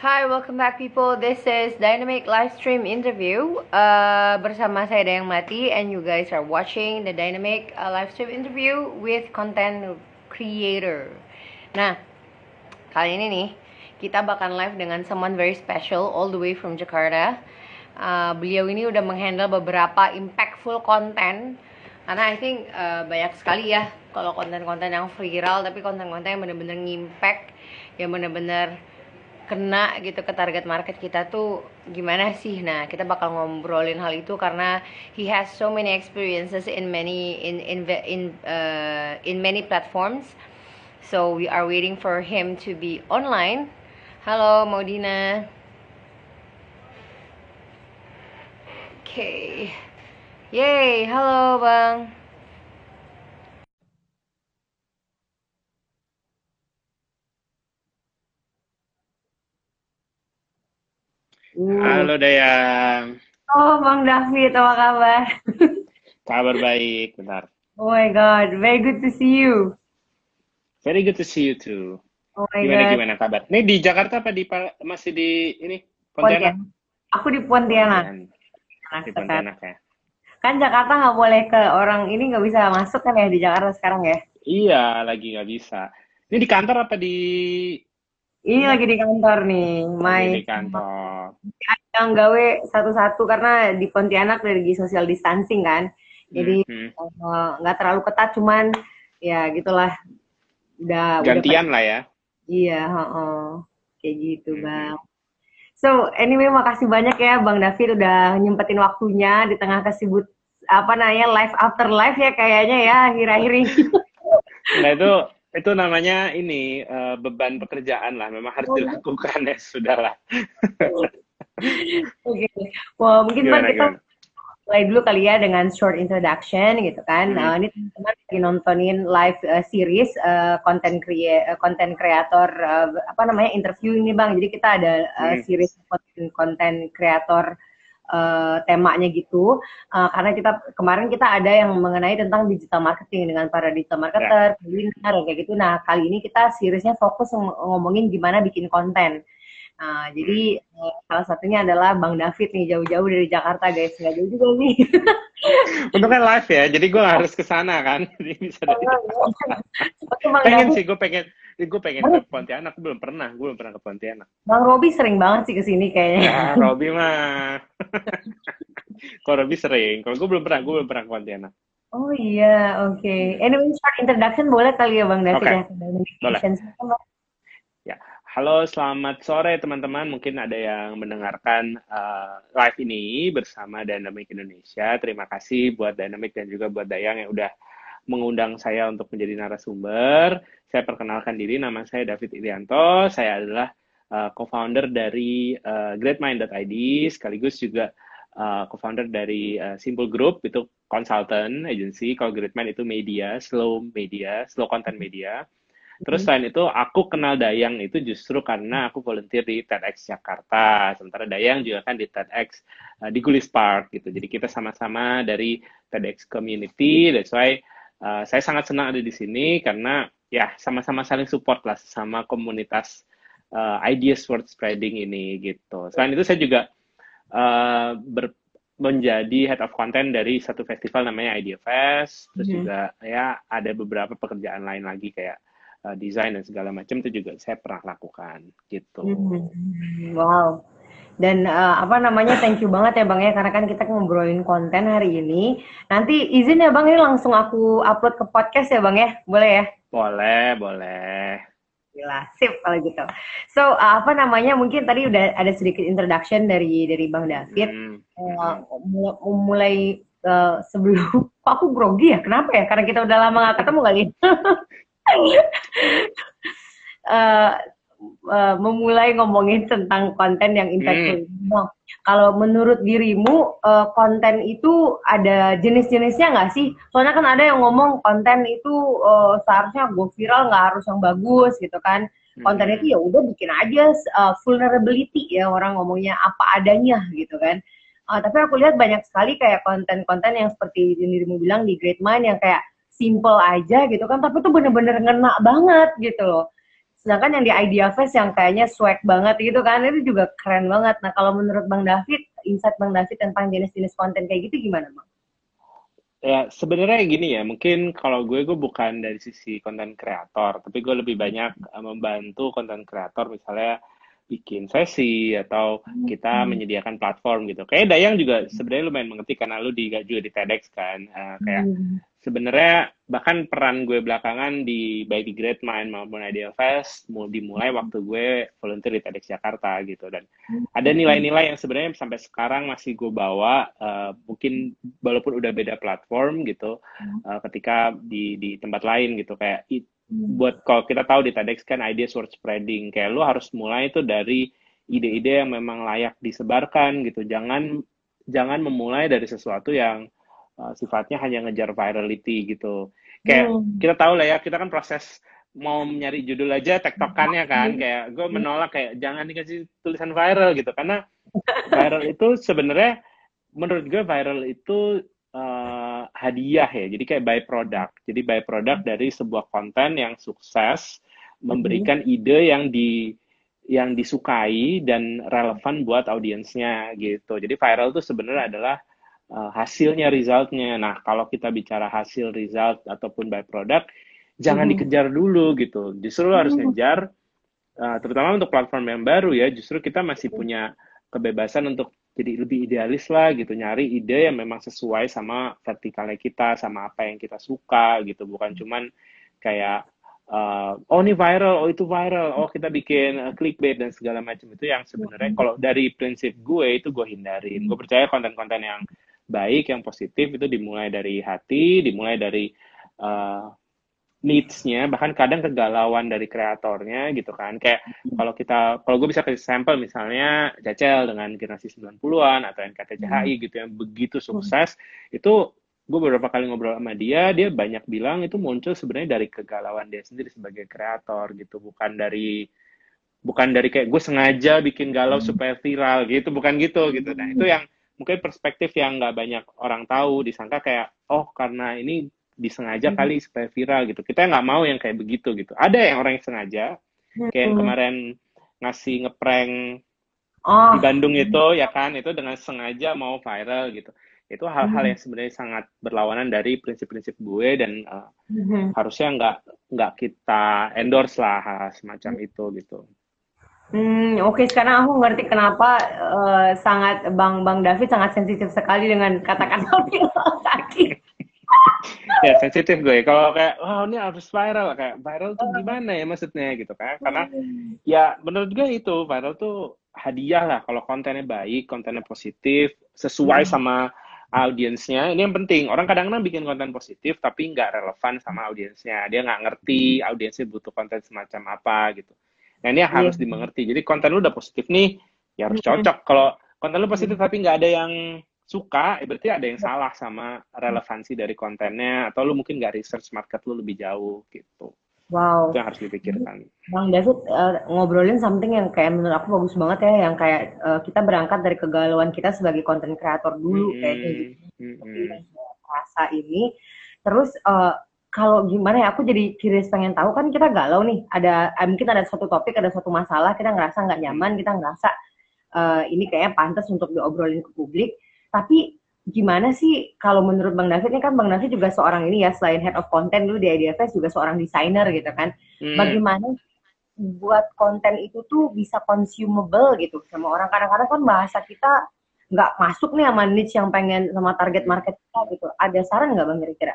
Hi, welcome back people. This is Dynamic live stream interview uh, bersama saya Dayang Mati and you guys are watching the Dynamic uh, live stream interview with content creator. Nah, kali ini nih kita bakal live dengan someone very special all the way from Jakarta. Uh, beliau ini udah menghandle beberapa impactful content karena I think uh, banyak sekali ya kalau konten-konten yang viral tapi konten-konten yang bener-bener ngimpact yang bener-bener kena gitu ke target market kita tuh gimana sih? Nah kita bakal ngobrolin hal itu karena he has so many experiences in many in in in uh, in many platforms. So we are waiting for him to be online. Halo Maudina. Oke okay. yay halo bang Halo Dayang. Oh, Bang David, apa kabar? Kabar baik, bentar. Oh my god, very good to see you. Very good to see you too. Oh my gimana god. gimana kabar? Ini di Jakarta apa di masih di ini Pontianak? Aku di Pontianak. Pontianak. Di Pontianak ya. Kan Jakarta nggak boleh ke orang ini nggak bisa masuk kan ya di Jakarta sekarang ya? Iya, lagi nggak bisa. Ini di kantor apa di Ini lagi di kantor nih, my. Di kantor. Yang gawe satu-satu karena di Pontianak dari social distancing kan, jadi Hmm, eh, nggak terlalu ketat, cuman ya gitulah. Udah. Gantian udah, lah ya. Iya, heeh. kayak gitu Hmm. bang. So anyway, makasih banyak ya Bang David udah nyempetin waktunya di tengah kesibut apa namanya live after live ya kayaknya ya akhir-akhir ini. Nah itu itu namanya ini eh, beban pekerjaan lah. Memang harus dilakukan ya sudahlah. Oke. Wah, mungkin Bang Gimana kita gimana? mulai dulu kali ya dengan short introduction gitu kan. Hmm. Nah, ini teman-teman lagi nontonin live uh, series uh, content crea uh, content creator uh, apa namanya interview ini Bang. Jadi kita ada uh, Hmm. series content, content creator uh, temanya gitu. Uh, karena kita kemarin kita ada yang mengenai tentang digital marketing dengan para digital marketer, webinar kayak gitu. Nah, kali ini kita seriesnya fokus ng- ngomongin gimana bikin konten. Nah, jadi eh, salah satunya adalah Bang David nih jauh-jauh dari Jakarta guys, nggak jauh juga nih. Untuk kan live ya, jadi gue harus ke sana kan. Jadi bisa dari Oke Bang pengen sih gue pengen gue pengen ke Pontianak gue belum pernah gue belum pernah ke Pontianak Bang Robi sering banget sih ke sini kayaknya. ya Robi mah kalau Robi sering kalau gue belum pernah gue belum pernah ke Pontianak Oh iya, oke. Anyway, short introduction boleh kali ya Bang David Oke, ya? boleh. Halo selamat sore teman-teman. Mungkin ada yang mendengarkan uh, live ini bersama Dynamic Indonesia. Terima kasih buat Dynamic dan juga buat Dayang yang udah mengundang saya untuk menjadi narasumber. Saya perkenalkan diri nama saya David Irianto saya adalah uh, co-founder dari uh, greatmind.id sekaligus juga uh, co-founder dari uh, Simple Group itu consultant agency. Kalau Greatmind itu media slow media slow content media Terus selain itu aku kenal Dayang itu justru karena aku volunteer di TEDx Jakarta. Sementara Dayang juga kan di TEDx uh, di Gulis Park gitu. Jadi kita sama-sama dari TEDx community. That's why uh, saya sangat senang ada di sini karena ya sama-sama saling support lah sama komunitas uh, ideas world spreading ini gitu. Selain itu saya juga uh, ber, menjadi head of content dari satu festival namanya Idea Fest. Terus Mhm. juga ya ada beberapa pekerjaan lain lagi kayak uh, desain dan segala macam itu juga saya pernah lakukan gitu. Hmm, Wow. Dan uh, apa namanya thank you banget ya Bang ya karena kan kita ngobrolin konten hari ini. Nanti izin ya Bang ini langsung aku upload ke podcast ya Bang ya. Boleh ya? Boleh, boleh. Gila, sip kalau gitu. So, uh, apa namanya? Mungkin tadi udah ada sedikit introduction dari dari Bang David. Hmm. Uh, mulai uh, sebelum aku grogi ya. Kenapa ya? Karena kita udah lama gak ketemu kali. uh, uh, memulai ngomongin tentang konten yang impactful. Hmm. kalau menurut dirimu uh, konten itu ada jenis-jenisnya nggak sih? Soalnya kan ada yang ngomong konten itu uh, seharusnya go viral nggak harus yang bagus gitu kan. Konten hmm. itu ya udah bikin aja uh, vulnerability ya orang ngomongnya apa adanya gitu kan. Uh, tapi aku lihat banyak sekali kayak konten-konten yang seperti dirimu bilang di Great Mind yang kayak simple aja gitu kan, tapi itu bener-bener ngena banget gitu loh sedangkan yang di Idea Fest yang kayaknya swag banget gitu kan itu juga keren banget nah kalau menurut Bang David insight Bang David tentang jenis-jenis konten kayak gitu gimana Bang? Ya sebenarnya gini ya mungkin kalau gue gue bukan dari sisi konten kreator tapi gue lebih banyak eh, membantu konten kreator misalnya bikin sesi atau kita hmm. menyediakan platform gitu. Kayak Dayang juga sebenarnya lumayan mengerti karena lu di juga di TEDx kan. Uh, kayak hmm sebenarnya bahkan peran gue belakangan di baik di Great Mind maupun Ideal Fest mau dimulai waktu gue volunteer di TEDx Jakarta gitu. Dan ada nilai-nilai yang sebenarnya sampai sekarang masih gue bawa uh, mungkin walaupun udah beda platform gitu uh, ketika di di tempat lain gitu. Kayak it, buat kalau kita tahu di TEDx kan ideas worth spreading. Kayak lu harus mulai itu dari ide-ide yang memang layak disebarkan gitu. Jangan jangan memulai dari sesuatu yang uh, sifatnya hanya ngejar virality gitu. Kayak hmm. kita tahu lah ya, kita kan proses mau nyari judul aja tektokannya kan, hmm. kayak gue menolak kayak jangan dikasih tulisan viral gitu, karena viral itu sebenarnya menurut gue viral itu uh, hadiah ya, jadi kayak by product. Jadi by product dari sebuah konten yang sukses memberikan hmm. ide yang di yang disukai dan relevan buat audiensnya gitu. Jadi viral itu sebenarnya adalah uh, hasilnya, resultnya. Nah, kalau kita bicara hasil, result ataupun by product, jangan hmm. dikejar dulu gitu. Justru hmm. harus ngejar, uh, terutama untuk platform yang baru ya. Justru kita masih punya kebebasan untuk jadi lebih idealis lah gitu, nyari ide yang memang sesuai sama vertikalnya kita, sama apa yang kita suka gitu. Bukan cuman kayak uh, oh ini viral, oh itu viral, oh kita bikin uh, clickbait dan segala macam itu yang sebenarnya kalau dari prinsip gue itu gue hindarin. Gue percaya konten-konten yang baik, yang positif itu dimulai dari hati, dimulai dari uh, needs-nya, bahkan kadang kegalauan dari kreatornya gitu kan. Kayak hmm. kalau kita, kalau gue bisa kasih sampel misalnya Jacel dengan generasi 90-an atau NKTCHI hmm. gitu yang begitu hmm. sukses, itu gue beberapa kali ngobrol sama dia, dia banyak bilang itu muncul sebenarnya dari kegalauan dia sendiri sebagai kreator gitu, bukan dari bukan dari kayak gue sengaja bikin galau supaya viral gitu, bukan gitu gitu. Nah itu yang mungkin perspektif yang nggak banyak orang tahu disangka kayak oh karena ini disengaja hmm. kali supaya viral gitu kita nggak mau yang kayak begitu gitu ada yang orang yang sengaja hmm. kayak yang kemarin ngasih ngeprank oh. di Bandung itu ya kan itu dengan sengaja mau viral gitu itu hal-hal hmm. yang sebenarnya sangat berlawanan dari prinsip-prinsip gue dan uh, hmm. harusnya nggak nggak kita endorse lah -hal semacam hmm. itu gitu Hmm, oke okay. sekarang aku ngerti kenapa uh, sangat Bang Bang David sangat sensitif sekali dengan kata-kata sakit. ya sensitif gue. Kalau kayak wah oh, ini harus viral kayak viral tuh gimana ya maksudnya gitu kan? Karena ya menurut gue itu viral tuh hadiah lah kalau kontennya baik, kontennya positif, sesuai hmm. sama audiensnya. Ini yang penting. Orang kadang-kadang bikin konten positif tapi nggak relevan sama audiensnya. Dia nggak ngerti audiensnya butuh konten semacam apa gitu. Nah ini yang harus yeah. dimengerti. Jadi konten lu udah positif nih, ya harus cocok. Kalau konten lu positif tapi nggak ada yang suka, ya berarti ada yang salah sama relevansi dari kontennya, atau lu mungkin nggak research market lu lebih jauh gitu. Wow. Itu yang harus dipikirkan. Bang David uh, ngobrolin something yang kayak menurut aku bagus banget ya, yang kayak uh, kita berangkat dari kegalauan kita sebagai konten kreator dulu hmm, kayaknya gitu. Hmm, rasa ini, terus uh, kalau gimana ya aku jadi curious pengen tahu. Kan kita galau nih ada eh, mungkin ada satu topik ada satu masalah kita ngerasa nggak nyaman kita ngerasa uh, ini kayaknya pantas untuk diobrolin ke publik. Tapi gimana sih kalau menurut Bang David ini kan Bang David juga seorang ini ya selain head of content dulu di IDFS juga seorang desainer gitu kan. Hmm. bagaimana buat konten itu tuh bisa consumable gitu sama orang? Kadang-kadang kan bahasa kita nggak masuk nih sama niche yang pengen sama target market kita gitu. Ada saran nggak bang kira-kira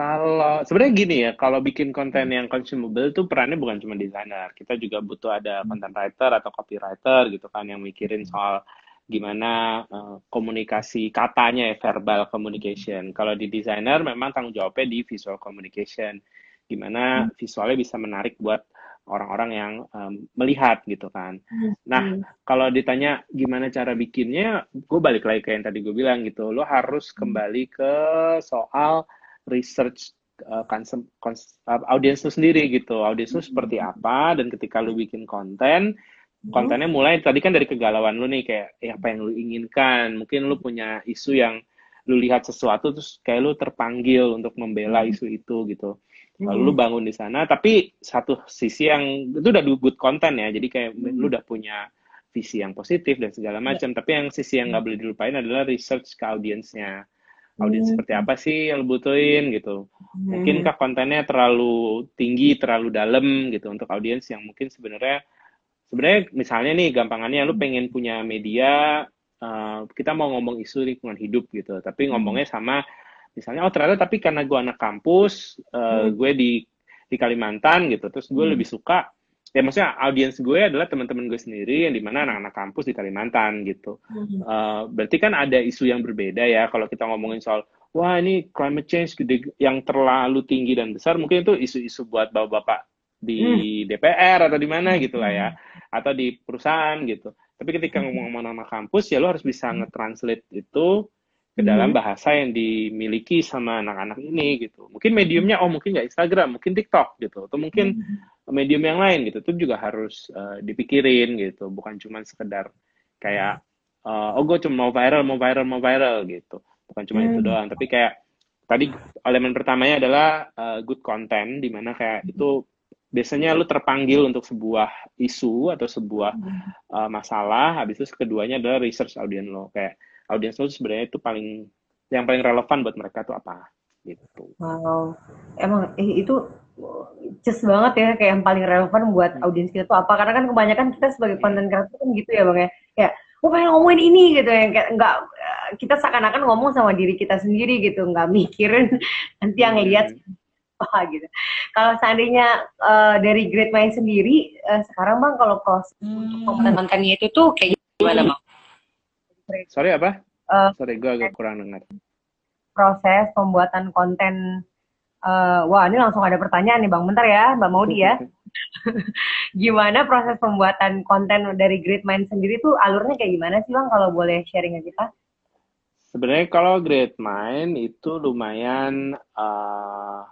kalau sebenarnya gini ya, kalau bikin konten yang consumable itu perannya bukan cuma desainer. Kita juga butuh ada content writer atau copywriter gitu kan yang mikirin soal gimana uh, komunikasi katanya ya verbal communication. Kalau di desainer memang tanggung jawabnya di visual communication. Gimana visualnya bisa menarik buat orang-orang yang um, melihat gitu kan. Nah, kalau ditanya gimana cara bikinnya, gue balik lagi ke yang tadi gue bilang gitu. Lo harus kembali ke soal research uh, konsum, kons, uh, audiens lu sendiri gitu. Audiens lu seperti hmm. apa dan ketika lu bikin konten, hmm. kontennya mulai tadi kan dari kegalauan lu nih kayak eh, apa yang lu inginkan. Mungkin lu punya isu yang lu lihat sesuatu terus kayak lu terpanggil untuk membela hmm. isu itu gitu. Lalu lu bangun di sana, tapi satu sisi yang itu udah good konten ya, jadi kayak lu udah punya visi yang positif dan segala macam. Tapi yang sisi yang nggak boleh dilupain adalah research ke audiensnya audiens hmm. seperti apa sih yang lo butuhin gitu. Hmm. Mungkinkah kontennya terlalu tinggi, terlalu dalam gitu untuk audiens yang mungkin sebenarnya sebenarnya misalnya nih gampangannya lu pengen punya media uh, kita mau ngomong isu lingkungan hidup gitu, tapi hmm. ngomongnya sama misalnya oh ternyata tapi karena gue anak kampus, uh, hmm. gue di di Kalimantan gitu, terus gue hmm. lebih suka ya maksudnya audiens gue adalah teman-teman gue sendiri yang di mana anak-anak kampus di Kalimantan gitu. Mm-hmm. Uh, berarti kan ada isu yang berbeda ya kalau kita ngomongin soal wah ini climate change gede yang terlalu tinggi dan besar mungkin itu isu-isu buat bapak-bapak di mm. DPR atau di mana gitu lah ya hmm. atau di perusahaan gitu. Tapi ketika hmm. ngomong-ngomong nama kampus ya lo harus bisa hmm. nge-translate itu ke dalam bahasa yang dimiliki sama anak-anak ini gitu. Mungkin mediumnya oh mungkin nggak Instagram, mungkin TikTok gitu, atau mungkin medium yang lain gitu. Itu juga harus uh, dipikirin gitu. Bukan cuma sekedar kayak uh, oh gue cuma mau viral mau viral mau viral gitu. Bukan cuma hmm. itu doang tapi kayak tadi elemen pertamanya adalah uh, good content di mana kayak itu biasanya lu terpanggil untuk sebuah isu atau sebuah uh, masalah habis itu keduanya adalah research audience lo. Kayak audience lo sebenarnya itu paling yang paling relevan buat mereka tuh apa gitu wow emang eh, itu just banget ya kayak yang paling relevan buat hmm. audiens kita tuh apa karena kan kebanyakan kita sebagai konten iya. kreator kan gitu ya bang ya kayak gue pengen ngomongin ini gitu ya kayak nggak kita seakan-akan ngomong sama diri kita sendiri gitu nggak mikirin nanti yang lihat hmm. apa gitu kalau seandainya uh, dari Great Mind sendiri uh, sekarang bang kalau proses hmm. konten-kontennya itu tuh kayak gimana bang? Sorry apa? Uh, Sorry gue agak kurang dengar. Proses pembuatan konten Uh, wah, ini langsung ada pertanyaan nih Bang. Bentar ya, Mbak Maudi ya. gimana proses pembuatan konten dari Great Mind sendiri tuh alurnya kayak gimana sih Bang kalau boleh sharing ke kita? Sebenarnya kalau Great Mind itu lumayan uh,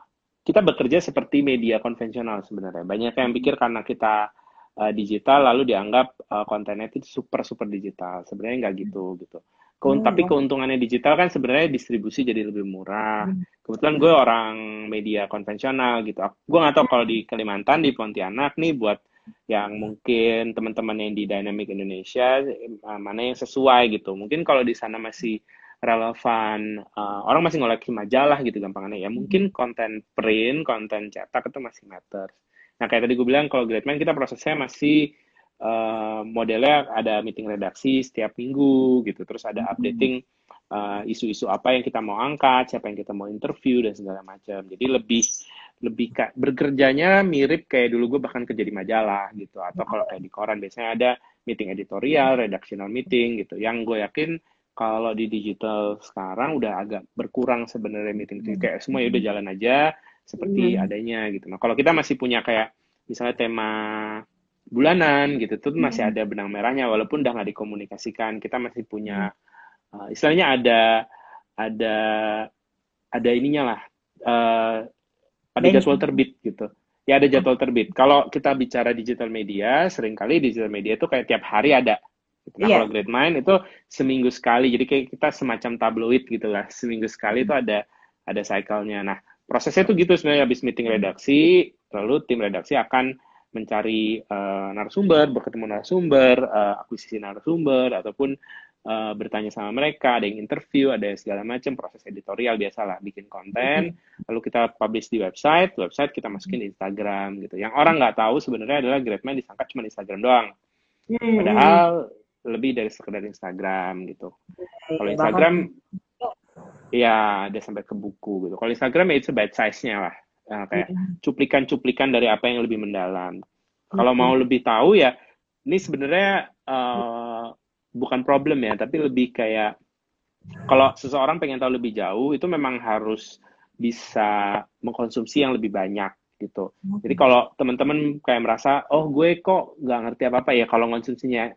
kita bekerja seperti media konvensional sebenarnya. Banyak yang pikir karena kita uh, digital lalu dianggap uh, kontennya itu super super digital. Sebenarnya nggak gitu gitu. Keun hmm. Tapi keuntungannya digital kan sebenarnya distribusi jadi lebih murah. Hmm. Kebetulan gue orang media konvensional gitu. Gue nggak tahu kalau di Kalimantan, di Pontianak nih buat yang mungkin teman-teman yang di Dynamic Indonesia eh, mana yang sesuai gitu. Mungkin kalau di sana masih relevan, uh, orang masih ngoleksi majalah gitu gampangannya ya. Mungkin konten print, konten cetak itu masih matter. Nah kayak tadi gue bilang kalau Greatman kita prosesnya masih uh, modelnya ada meeting redaksi setiap minggu gitu. Terus ada hmm. updating uh, isu-isu apa yang kita mau angkat siapa yang kita mau interview dan segala macam. Jadi lebih lebih kayak bekerjanya mirip kayak dulu gue bahkan kerja di majalah gitu atau kalau kayak di koran. Biasanya ada meeting editorial, redactional meeting gitu. Yang gue yakin kalau di digital sekarang udah agak berkurang sebenarnya meeting itu kayak semua ya udah jalan aja seperti hmm. adanya gitu. Nah kalau kita masih punya kayak misalnya tema bulanan gitu tuh masih hmm. ada benang merahnya walaupun udah nggak dikomunikasikan. Kita masih punya uh, istilahnya ada ada ada ininya lah uh, ada jadwal terbit gitu. Ya ada jadwal terbit. Kalau kita bicara digital media sering kali digital media itu kayak tiap hari ada. Nah yeah. kalau Great Mind itu seminggu sekali. Jadi kayak kita semacam tabloid gitu lah. Seminggu sekali itu ada ada cycle-nya. Nah prosesnya tuh gitu sebenarnya habis meeting redaksi lalu tim redaksi akan mencari uh, narasumber, berketemu narasumber, uh, akuisisi narasumber, ataupun uh, bertanya sama mereka, ada yang interview, ada yang segala macam proses editorial biasalah, bikin konten, lalu kita publish di website, website kita masukin di Instagram gitu. Yang orang nggak tahu sebenarnya adalah Greatman disangka cuma Instagram doang. Hmm. Padahal lebih dari sekedar Instagram gitu. Kalau Instagram ya ada sampai ke buku gitu. Kalau Instagram ya itu bite size-nya lah. Nah, kayak cuplikan-cuplikan dari apa yang lebih mendalam. Kalau mau lebih tahu ya ini sebenarnya uh, bukan problem ya, tapi lebih kayak kalau seseorang pengen tahu lebih jauh itu memang harus bisa mengkonsumsi yang lebih banyak gitu. Jadi kalau teman-teman kayak merasa, oh gue kok nggak ngerti apa-apa ya kalau konsumsinya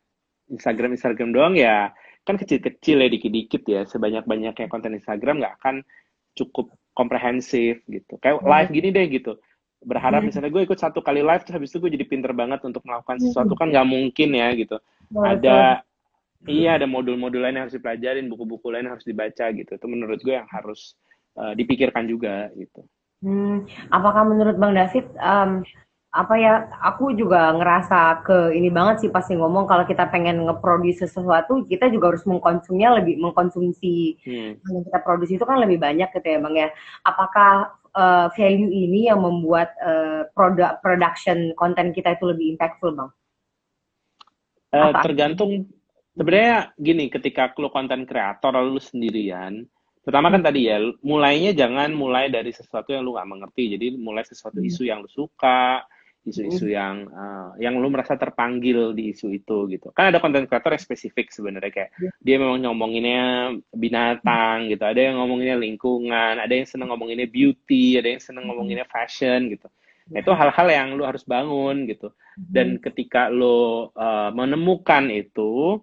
Instagram Instagram doang ya kan kecil-kecil ya dikit-dikit ya. Sebanyak-banyaknya konten Instagram nggak akan cukup komprehensif gitu. Kayak live gini deh gitu. Berharap misalnya gue ikut satu kali live terus habis itu gue jadi pinter banget untuk melakukan sesuatu kan nggak mungkin ya gitu. Ada iya ada modul-modul lain yang harus dipelajarin buku-buku lain yang harus dibaca gitu. Itu menurut gue yang harus uh, dipikirkan juga gitu. Hmm, apakah menurut bang David um, apa ya aku juga ngerasa ke ini banget sih pasti ngomong kalau kita pengen ngeproduksi sesuatu kita juga harus mengkonsumnya lebih mengkonsumsi. Hmm. yang kita produksi itu kan lebih banyak gitu ya bang ya. Apakah uh, value ini yang membuat uh, produk production konten kita itu lebih impactful bang? Uh, tergantung sebenarnya gini ketika lu konten kreator lu sendirian pertama kan tadi ya mulainya jangan mulai dari sesuatu yang lu gak mengerti. Jadi mulai sesuatu hmm. isu yang lu suka isu-isu hmm. yang uh, yang lu merasa terpanggil di isu itu gitu kan ada konten kreator yang spesifik sebenarnya kayak yeah. dia memang ngomonginnya binatang gitu ada yang ngomonginnya lingkungan ada yang seneng ngomonginnya beauty ada yang seneng hmm. ngomonginnya fashion gitu nah, itu hal-hal yang lu harus bangun gitu dan hmm. ketika lu uh, menemukan itu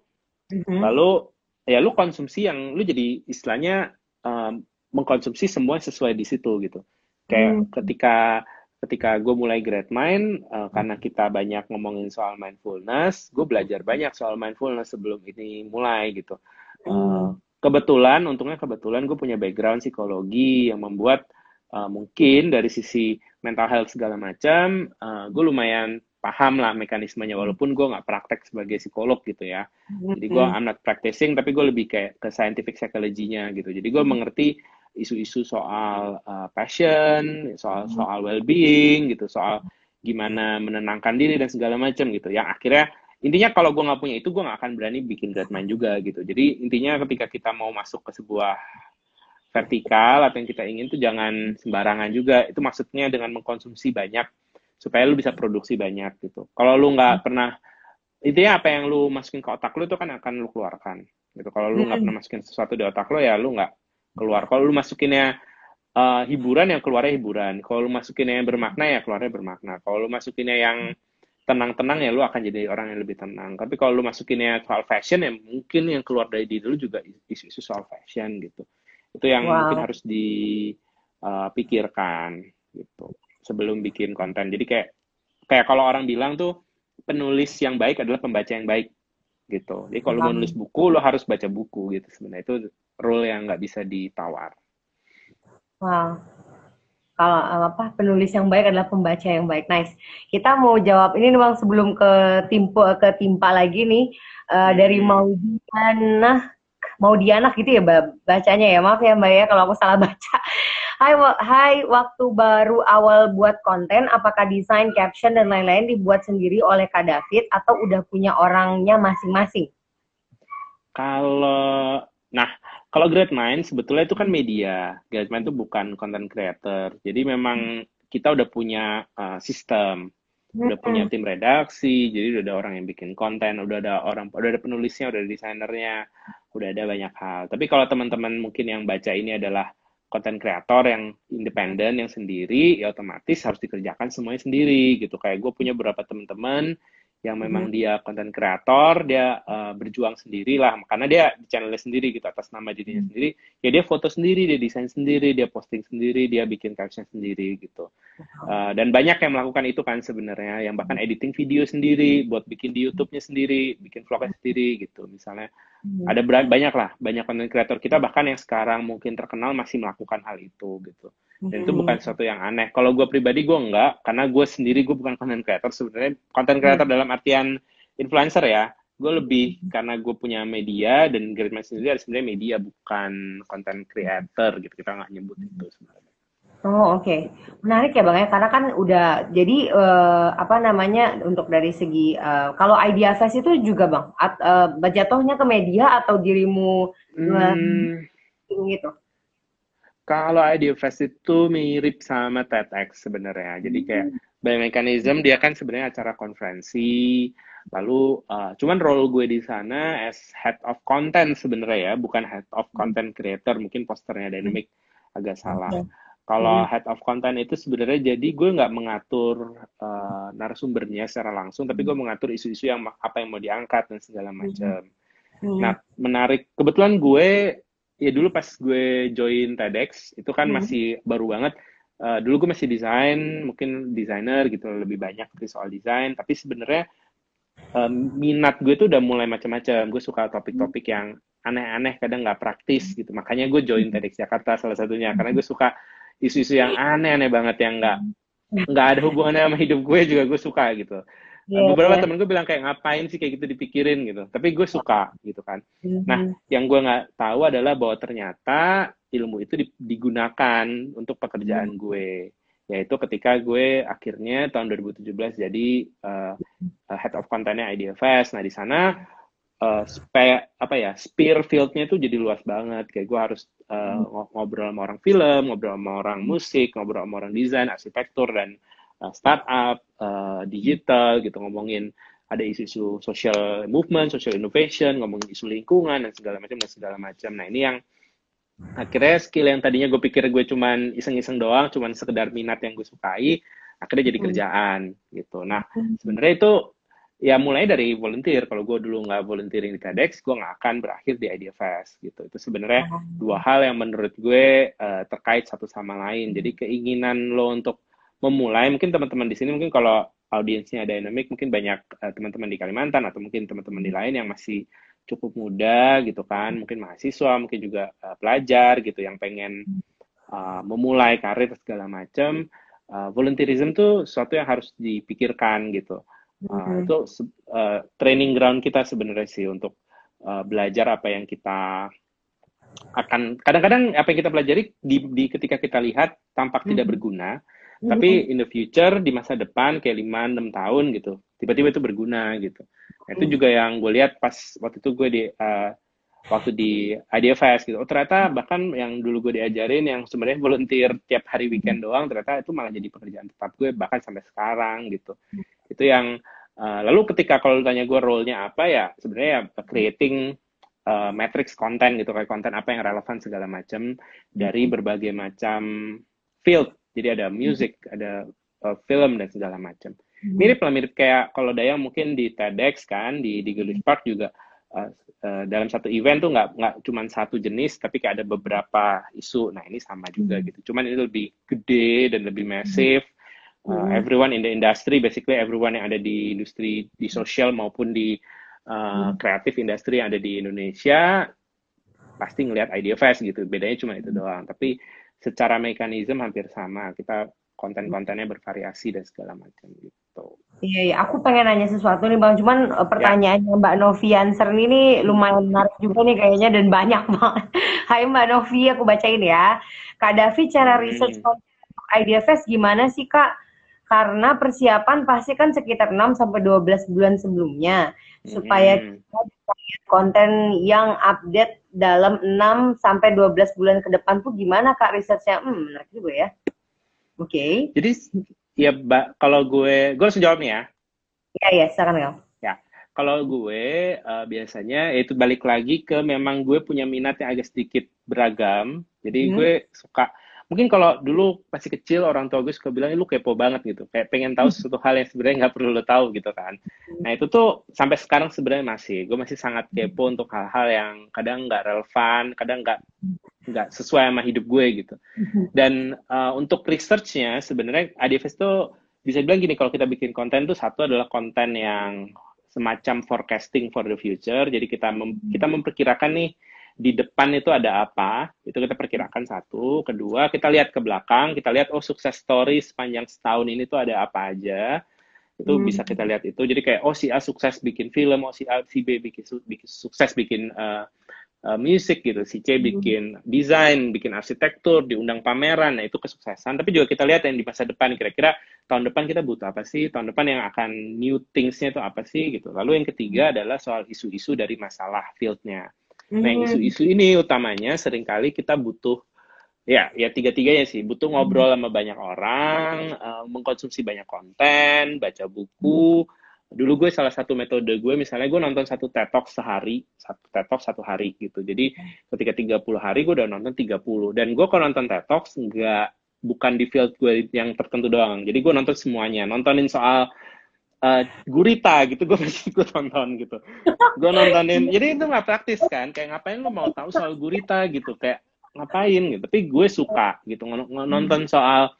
hmm. lalu ya lu konsumsi yang lu jadi istilahnya uh, mengkonsumsi semua sesuai di situ gitu kayak hmm. ketika ketika gue mulai grad mind uh, karena kita banyak ngomongin soal mindfulness gue belajar banyak soal mindfulness sebelum ini mulai gitu. Uh, kebetulan untungnya kebetulan gue punya background psikologi yang membuat uh, mungkin dari sisi mental health segala macam uh, gue lumayan paham lah mekanismenya walaupun gue nggak praktek sebagai psikolog gitu ya. Jadi gue I'm not practicing tapi gue lebih kayak ke scientific psychology-nya gitu. Jadi gue mengerti isu-isu soal uh, passion, soal soal well-being gitu, soal gimana menenangkan diri dan segala macam gitu. Yang akhirnya intinya kalau gue nggak punya itu gue nggak akan berani bikin mind juga gitu. Jadi intinya ketika kita mau masuk ke sebuah vertikal atau yang kita ingin tuh jangan sembarangan juga. Itu maksudnya dengan mengkonsumsi banyak supaya lu bisa produksi banyak gitu. Kalau lu nggak pernah intinya apa yang lu masukin ke otak lu itu kan akan lu keluarkan gitu. Kalau lu nggak hmm. pernah masukin sesuatu di otak lu ya lu nggak keluar. Kalau lu masukinnya uh, hiburan yang keluarnya hiburan. Kalau lu masukinnya yang bermakna ya keluarnya bermakna. Kalau lu masukinnya yang tenang-tenang ya lu akan jadi orang yang lebih tenang. Tapi kalau lu masukinnya soal fashion ya mungkin yang keluar dari diri lu juga isu-isu soal fashion gitu. Itu yang wow. mungkin harus dipikirkan eh, gitu sebelum bikin konten. Jadi kayak kayak kalau orang bilang tuh penulis yang baik adalah pembaca yang baik gitu. Jadi kalau mau nulis buku lo harus baca buku gitu sebenarnya itu role yang nggak bisa ditawar. Wow. Kalau eh, apa penulis yang baik adalah pembaca yang baik. Nice. Kita mau jawab ini memang sebelum ke timpa ke timpa lagi nih uh, dari hmm. Maudiana Maudiana gitu ya bacanya ya. Maaf ya Mbak ya kalau aku salah baca. Hai, hai, waktu baru awal buat konten, apakah desain, caption, dan lain-lain dibuat sendiri oleh Kak David atau udah punya orangnya masing-masing? Kalau, nah, kalau Great Mind sebetulnya itu kan media. Great Mind itu bukan content creator. Jadi memang kita udah punya uh, sistem, udah punya tim redaksi, jadi udah ada orang yang bikin konten, udah ada orang, udah ada penulisnya, udah ada desainernya, udah ada banyak hal. Tapi kalau teman-teman mungkin yang baca ini adalah konten kreator yang independen yang sendiri ya otomatis harus dikerjakan semuanya sendiri gitu. Kayak gue punya beberapa teman-teman yang memang hmm. dia konten kreator dia uh, berjuang sendiri lah karena dia di channelnya sendiri gitu atas nama dirinya hmm. sendiri. Ya dia foto sendiri dia desain sendiri dia posting sendiri dia bikin caption sendiri gitu. Uh, dan banyak yang melakukan itu kan sebenarnya. Yang bahkan hmm. editing video sendiri buat bikin di YouTube-nya sendiri bikin vlognya sendiri gitu. Misalnya hmm. ada banyak lah banyak konten kreator kita bahkan yang sekarang mungkin terkenal masih melakukan hal itu gitu dan itu bukan sesuatu yang aneh. Kalau gue pribadi gue enggak, karena gue sendiri gue bukan content creator sebenarnya. Content creator hmm. dalam artian influencer ya. Gue lebih karena gue punya media dan Great sendiri ada sebenarnya media bukan content creator gitu. Kita nggak nyebut itu sebenarnya. Oh oke, okay. menarik ya bang ya karena kan udah jadi uh, apa namanya untuk dari segi uh, kalau idea fest itu juga bang at, uh, jatuhnya ke media atau dirimu hmm. gitu? Kalau idea fest itu mirip sama TEDx sebenarnya, jadi kayak hmm. biomekanism dia kan sebenarnya acara konferensi, lalu uh, cuman role gue di sana as head of content sebenarnya ya, bukan head of content creator, mungkin posternya dynamic agak salah. Okay kalau hmm. head of content itu sebenarnya jadi gue nggak mengatur uh, narasumbernya secara langsung, tapi gue mengatur isu-isu yang apa yang mau diangkat dan segala macam. Hmm. Nah, menarik. Kebetulan gue ya dulu pas gue join TEDx itu kan hmm. masih baru banget. Uh, dulu gue masih desain, mungkin desainer gitu lebih banyak soal desain. Tapi sebenarnya um, minat gue tuh udah mulai macam-macam. Gue suka topik-topik yang aneh-aneh, kadang nggak praktis gitu. Makanya gue join TEDx Jakarta salah satunya karena gue suka isu-isu yang aneh-aneh banget yang nggak nggak ada hubungannya sama hidup gue juga gue suka gitu yeah, beberapa yeah. temen gue bilang kayak ngapain sih kayak gitu dipikirin? gitu. Tapi gue suka gitu kan. Mm-hmm. nah yang gue nggak tahu adalah bahwa ternyata ilmu itu digunakan untuk pekerjaan mm-hmm. gue. Yaitu ketika gue akhirnya tahun 2017 jadi uh, head of contentnya IDFS nah di sana uh, supaya apa ya spear fieldnya itu jadi luas banget. Kayak gue harus uh, ngobrol sama orang film ngobrol sama orang musik ngobrol sama orang desain arsitektur dan uh, startup uh, digital gitu ngomongin ada isu-isu social movement, social innovation, ngomongin isu lingkungan dan segala macam dan segala macam. Nah ini yang akhirnya skill yang tadinya gue pikir gue cuman iseng-iseng doang, cuman sekedar minat yang gue sukai, akhirnya jadi hmm. kerjaan gitu. Nah hmm. sebenarnya itu ya mulai dari volunteer kalau gue dulu nggak volunteering di TEDx gue nggak akan berakhir di Idea Fest gitu itu sebenarnya oh. dua hal yang menurut gue uh, terkait satu sama lain jadi keinginan lo untuk memulai mungkin teman-teman di sini mungkin kalau audiensnya dynamic mungkin banyak uh, teman-teman di Kalimantan atau mungkin teman-teman di lain yang masih cukup muda gitu kan mungkin mahasiswa mungkin juga uh, pelajar gitu yang pengen uh, memulai karir segala macam uh, volunteerism tuh sesuatu yang harus dipikirkan gitu Uh, itu uh, training ground kita sebenarnya sih untuk uh, belajar apa yang kita akan kadang-kadang apa yang kita pelajari di, di ketika kita lihat tampak mm-hmm. tidak berguna, mm-hmm. tapi in the future di masa depan kayak lima enam tahun gitu, tiba-tiba itu berguna gitu. Nah, itu mm. juga yang gue lihat pas waktu itu gue di uh, waktu di IDFS gitu. Oh ternyata bahkan yang dulu gue diajarin yang sebenarnya volunteer tiap hari weekend doang ternyata itu malah jadi pekerjaan tetap gue bahkan sampai sekarang gitu itu yang uh, lalu ketika kalau tanya gue role-nya apa ya sebenarnya ya creating uh, matrix konten gitu kayak konten apa yang relevan segala macam dari berbagai macam field jadi ada music ada uh, film dan segala macam. Hmm. mirip lah mirip kayak kalau Dayang mungkin di TEDx kan di di Gillis Park juga uh, uh, dalam satu event tuh nggak nggak cuma satu jenis tapi kayak ada beberapa isu. Nah ini sama juga hmm. gitu. Cuman ini lebih gede dan lebih massive uh, everyone in the industry basically everyone yang ada di industri di sosial maupun di uh, kreatif uh, industri yang ada di Indonesia pasti ngelihat idea fest gitu. Bedanya cuma itu doang. Tapi secara mekanisme hampir sama kita konten-kontennya bervariasi dan segala macam gitu. Iya, iya, aku pengen nanya sesuatu nih Bang, cuman uh, pertanyaannya ya. Mbak Novi answer ini lumayan menarik juga nih kayaknya dan banyak banget. Hai Mbak Novi, aku bacain ya. Kak Davi, cara hmm. research Fest gimana sih Kak? karena persiapan pasti kan sekitar 6 sampai 12 bulan sebelumnya supaya hmm. kita lihat konten yang update dalam 6 sampai 12 bulan ke depan tuh gimana Kak risetnya? Hmm, menarik juga ya. Oke. Okay. Jadi ya Mbak, kalau gue gue harus jawab nih ya. Iya, iya, silakan Kak. Ya. Kalau gue uh, biasanya itu balik lagi ke memang gue punya minat yang agak sedikit beragam. Jadi hmm. gue suka mungkin kalau dulu masih kecil orang tua gue suka bilang lu kepo banget gitu. Kayak pengen tahu sesuatu hal yang sebenarnya nggak perlu lo tahu gitu kan. Nah itu tuh sampai sekarang sebenarnya masih. Gue masih sangat kepo untuk hal-hal yang kadang nggak relevan kadang nggak nggak sesuai sama hidup gue gitu. Dan uh, untuk researchnya sebenarnya ADFS tuh bisa bilang gini kalau kita bikin konten tuh satu adalah konten yang semacam forecasting for the future. Jadi kita mem kita memperkirakan nih di depan itu ada apa, itu kita perkirakan satu. Kedua, kita lihat ke belakang, kita lihat oh sukses story sepanjang setahun ini tuh ada apa aja. Itu hmm. bisa kita lihat itu. Jadi kayak oh si A sukses bikin film, oh si A si B bikin, bikin sukses bikin uh, uh, musik gitu. Si C bikin desain, bikin arsitektur, diundang pameran. Nah, itu kesuksesan. Tapi juga kita lihat yang di masa depan kira-kira tahun depan kita butuh apa sih? Tahun depan yang akan new things-nya itu apa sih gitu. Lalu yang ketiga adalah soal isu-isu dari masalah field-nya. Nah, yang isu-isu ini utamanya sering kali kita butuh ya ya tiga tiganya sih. Butuh ngobrol sama banyak orang uh, mengkonsumsi banyak konten baca buku. Dulu gue salah satu metode gue misalnya gue nonton satu TED Talk sehari satu TED Talk satu hari gitu. Jadi ketika 30 hari gue udah nonton 30 dan gue kalau nonton TED Talk nggak bukan di field gue yang tertentu doang. Jadi gue nonton semuanya. Nontonin soal uh, gurita gitu gue pasti gue tonton gitu. Gue nontonin jadi itu nggak praktis kan kayak ngapain lo mau tahu soal gurita gitu kayak ngapain gitu. Tapi gue suka gitu nonton soal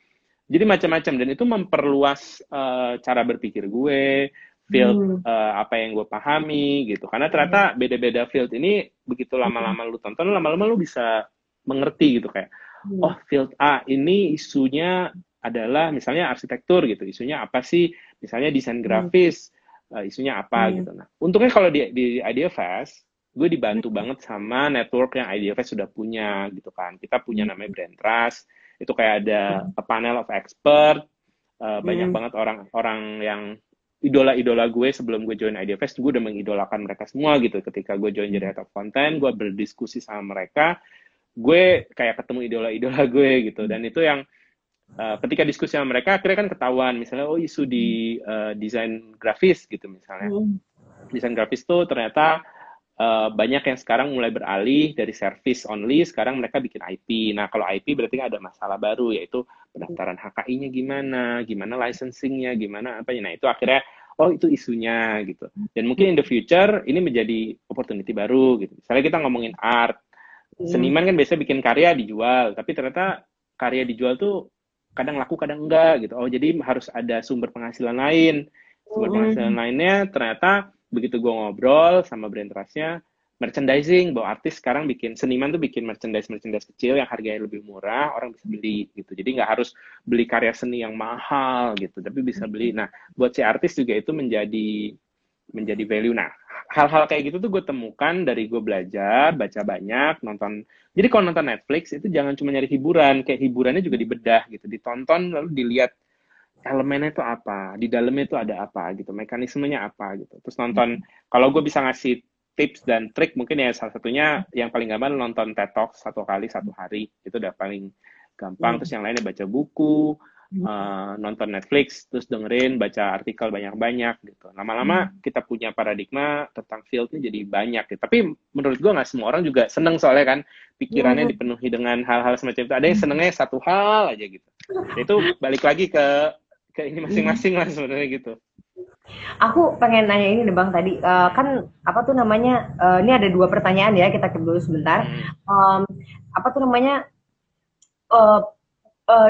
jadi macam-macam dan itu memperluas uh, cara berpikir gue field hmm. uh, apa yang gue pahami gitu. Karena ternyata beda-beda field ini begitu lama-lama lu tonton lama-lama lu bisa mengerti gitu kayak hmm. oh field A ini isunya adalah misalnya arsitektur gitu isunya apa sih misalnya desain hmm. grafis hmm. uh, isunya apa hmm. gitu nah untungnya kalau di di Idea Fest gue dibantu hmm. banget sama network yang Idea Fest sudah punya gitu kan kita punya hmm. namanya Brand Trust itu kayak ada hmm. a panel of expert uh, banyak hmm. banget orang-orang yang idola-idola gue sebelum gue join IDFest gue udah mengidolakan mereka semua gitu ketika gue join jadi head of content gue berdiskusi sama mereka gue kayak ketemu idola-idola gue gitu dan itu yang uh, ketika diskusi sama mereka akhirnya kan ketahuan misalnya oh isu di uh, desain grafis gitu misalnya hmm. desain grafis tuh ternyata Uh, banyak yang sekarang mulai beralih dari service only, sekarang mereka bikin IP. Nah, kalau IP berarti ada masalah baru, yaitu pendaftaran HKI-nya gimana, gimana licensing-nya, gimana apa ya. Nah, itu akhirnya, oh itu isunya gitu. Dan mungkin in the future, ini menjadi opportunity baru gitu. Misalnya kita ngomongin art, hmm. seniman kan biasanya bikin karya dijual, tapi ternyata karya dijual tuh kadang laku, kadang enggak gitu. Oh, jadi harus ada sumber penghasilan lain. Sumber hmm. penghasilan lainnya ternyata begitu gue ngobrol sama brand trustnya merchandising bahwa artis sekarang bikin seniman tuh bikin merchandise merchandise kecil yang harganya lebih murah orang bisa beli gitu jadi nggak harus beli karya seni yang mahal gitu tapi bisa beli nah buat si artis juga itu menjadi menjadi value nah hal-hal kayak gitu tuh gue temukan dari gue belajar baca banyak nonton jadi kalau nonton Netflix itu jangan cuma nyari hiburan kayak hiburannya juga dibedah gitu ditonton lalu dilihat elemennya itu apa, di dalamnya itu ada apa gitu, mekanismenya apa gitu. Terus nonton, hmm. kalau gue bisa ngasih tips dan trik mungkin ya salah satunya yang paling gampang nonton TED Talk satu kali satu hari itu udah paling gampang. Hmm. Terus yang lainnya baca buku. Uh, nonton Netflix, terus dengerin, baca artikel banyak-banyak gitu. Lama-lama hmm. kita punya paradigma tentang fieldnya jadi banyak gitu. Tapi menurut gue nggak semua orang juga seneng soalnya kan pikirannya hmm. dipenuhi dengan hal-hal semacam itu. Ada yang senengnya satu hal aja gitu. Itu balik lagi ke ke ini masing-masing lah sebenarnya gitu. Aku pengen nanya ini nih bang tadi uh, kan apa tuh namanya uh, ini ada dua pertanyaan ya kita dulu sebentar. Um, apa tuh namanya uh, uh,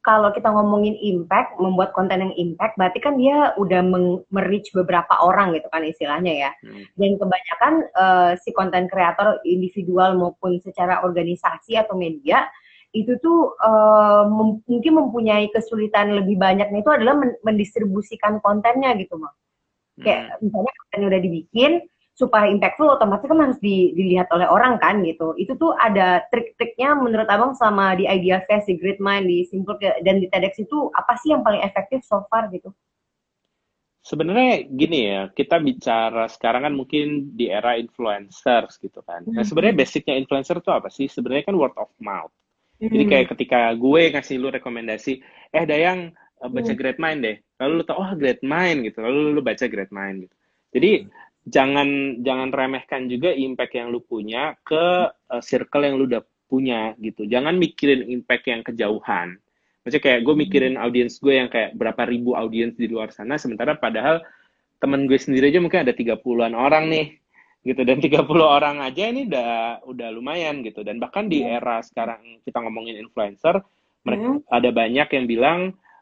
kalau kita ngomongin impact, membuat konten yang impact, berarti kan dia udah merich beberapa orang gitu kan istilahnya ya. Hmm. Dan kebanyakan uh, si konten kreator individual maupun secara organisasi atau media itu tuh uh, mem mungkin mempunyai kesulitan lebih banyaknya itu adalah men mendistribusikan kontennya gitu mah hmm. kayak misalnya konten udah dibikin supaya impactful otomatis kan harus di, dilihat oleh orang kan gitu itu tuh ada trik-triknya menurut abang sama di Idea Fest di Great Mind di Simple dan di TEDx itu apa sih yang paling efektif so far gitu Sebenarnya gini ya, kita bicara sekarang kan mungkin di era influencers gitu kan. Nah sebenarnya hmm. basicnya influencer itu apa sih? Sebenarnya kan word of mouth. Jadi kayak hmm. ketika gue ngasih lu rekomendasi, eh Dayang uh, baca hmm. Great Mind deh. Lalu lu tau, oh Great Mind gitu. Lalu lu baca Great Mind gitu. Jadi hmm. Jangan jangan remehkan juga impact yang lu punya ke uh, circle yang lu udah punya gitu. Jangan mikirin impact yang kejauhan. Maksudnya kayak gue mikirin audiens gue yang kayak berapa ribu audiens di luar sana, sementara padahal temen gue sendiri aja mungkin ada 30-an orang nih gitu dan 30 orang aja ini udah udah lumayan gitu dan bahkan di iya. era sekarang kita ngomongin influencer mereka hmm. ada banyak yang bilang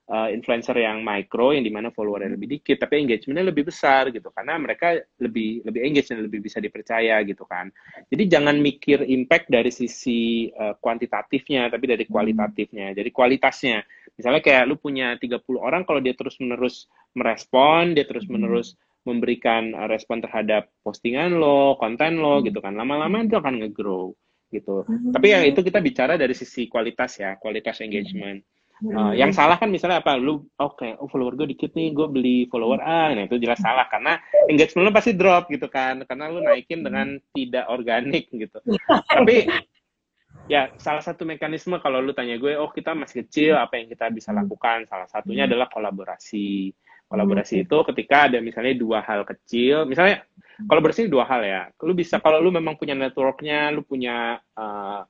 uh, influencer yang micro yang di mana followernya lebih dikit tapi engagementnya lebih besar gitu karena mereka lebih lebih engage dan lebih bisa dipercaya gitu kan jadi jangan mikir impact dari sisi uh, kuantitatifnya tapi dari hmm. kualitatifnya jadi kualitasnya misalnya kayak lu punya 30 orang kalau dia terus menerus merespon dia terus menerus memberikan uh, respon terhadap postingan lo, konten lo gitu kan. Lama-lama itu akan nge-grow gitu. Hmm. Tapi yang itu kita bicara dari sisi kualitas ya, kualitas engagement. Uh, yang salah kan misalnya apa? Lu oke okay, oh follower gue dikit nih gue beli follower A. Nah itu jelas salah karena engagement lu pasti drop gitu kan. Karena lu naikin dengan tidak organik gitu. Tapi ya salah satu mekanisme kalau lu tanya gue oh kita masih kecil apa yang kita bisa lakukan? Salah satunya adalah kolaborasi. Kolaborasi itu ketika ada misalnya dua hal kecil misalnya kolaborasi dua hal ya. Lu bisa kalau lu memang punya networknya lu punya uh,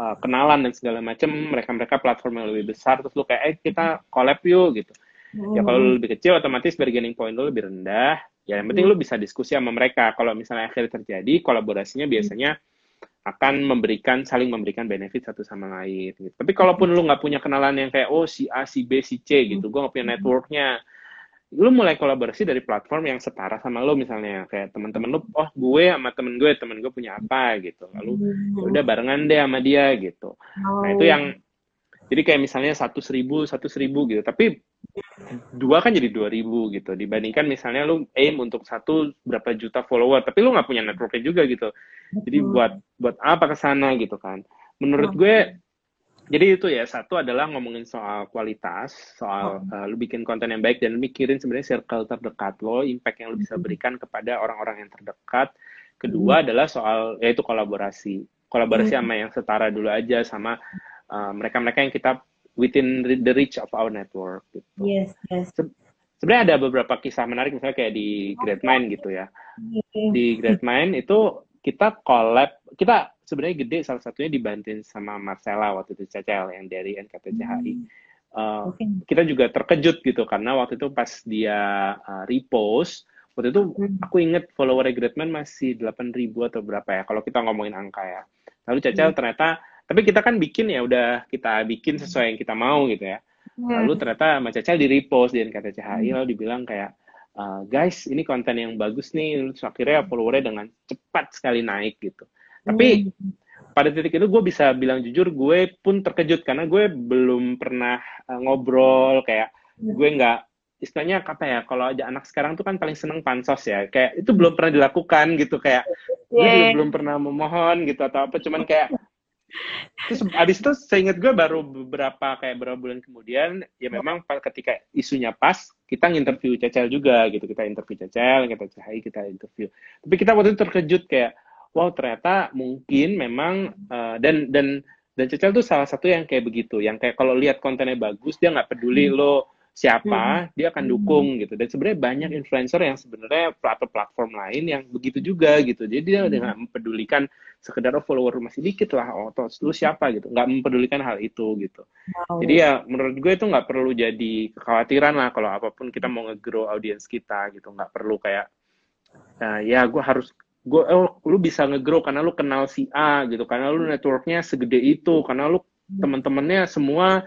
uh, kenalan dan segala macam mereka-mereka platform yang lebih besar terus lu kayak eh kita collab yuk gitu. Hmm. ya kalau lu lebih kecil otomatis bargaining point lu lebih rendah. Ya yang penting hmm. lu bisa diskusi sama mereka. Kalau misalnya akhirnya terjadi kolaborasinya biasanya akan memberikan saling memberikan benefit satu sama lain gitu. tapi kalaupun lu nggak punya kenalan yang kayak oh si A si B si C gitu gue nggak punya networknya lu mulai kolaborasi dari platform yang setara sama lu misalnya kayak teman-teman lu oh gue sama temen gue temen gue punya apa gitu. Lalu ya udah barengan deh sama dia gitu. Nah itu yang jadi kayak misalnya satu seribu satu seribu gitu. Tapi dua kan jadi dua ribu gitu. Dibandingkan misalnya lu aim untuk satu berapa juta follower tapi lu nggak punya networknya juga gitu. Jadi buat buat apa ke sana gitu kan. Menurut gue jadi itu ya satu adalah ngomongin soal kualitas soal uh, lu bikin konten yang baik dan mikirin sebenarnya circle terdekat lo impact yang lu bisa berikan kepada orang-orang yang terdekat. Kedua hmm. adalah soal yaitu kolaborasi. Kolaborasi hmm. sama yang setara dulu aja sama uh, mereka-mereka yang kita within the reach of our network gitu. Yes yes. Se sebenarnya ada beberapa kisah menarik misalnya kayak di Great Mind gitu ya. Di Great Mind itu kita collab kita sebenarnya gede salah satunya dibantuin sama Marcella waktu itu Cecel yang dari NKTCHI. Hmm. Uh, okay. Kita juga terkejut gitu karena waktu itu pas dia uh, repost waktu itu hmm. aku inget follower Gradman masih 8000 atau berapa ya kalau kita ngomongin angka ya. Lalu Cecel hmm. ternyata tapi kita kan bikin ya udah kita bikin sesuai yang kita mau gitu ya. Hmm. Lalu ternyata sama Cecel di repost di NKTCHI hmm. lalu dibilang kayak uh, guys ini konten yang bagus nih terus akhirnya followernya dengan cepat sekali naik gitu tapi hmm. pada titik itu gue bisa bilang jujur, gue pun terkejut karena gue belum pernah uh, ngobrol kayak hmm. gue nggak istilahnya apa ya kalau aja anak sekarang tuh kan paling seneng pansos ya kayak itu belum pernah dilakukan gitu kayak yeah. gue juga belum pernah memohon gitu atau apa cuman kayak terus abis itu seingat gue baru beberapa kayak beberapa bulan kemudian ya memang ketika isunya pas kita nginterview Cecel juga gitu kita interview Cecel kita Cahai kita interview tapi kita waktu itu terkejut kayak wow ternyata mungkin memang uh, dan dan dan Cecel tuh salah satu yang kayak begitu yang kayak kalau lihat kontennya bagus dia nggak peduli hmm. lo siapa hmm. dia akan dukung hmm. gitu dan sebenarnya banyak influencer yang sebenarnya platform platform lain yang begitu juga gitu jadi dia hmm. nggak mempedulikan sekedar oh, follower masih dikit lah oh terus lu siapa gitu nggak mempedulikan hal itu gitu wow. jadi ya menurut gue itu nggak perlu jadi kekhawatiran lah kalau apa pun kita mau nge-grow audiens kita gitu nggak perlu kayak nah, ya gue harus gue oh lu bisa ngegrow karena lu kenal si A gitu karena lu networknya segede itu karena lu teman-temannya semua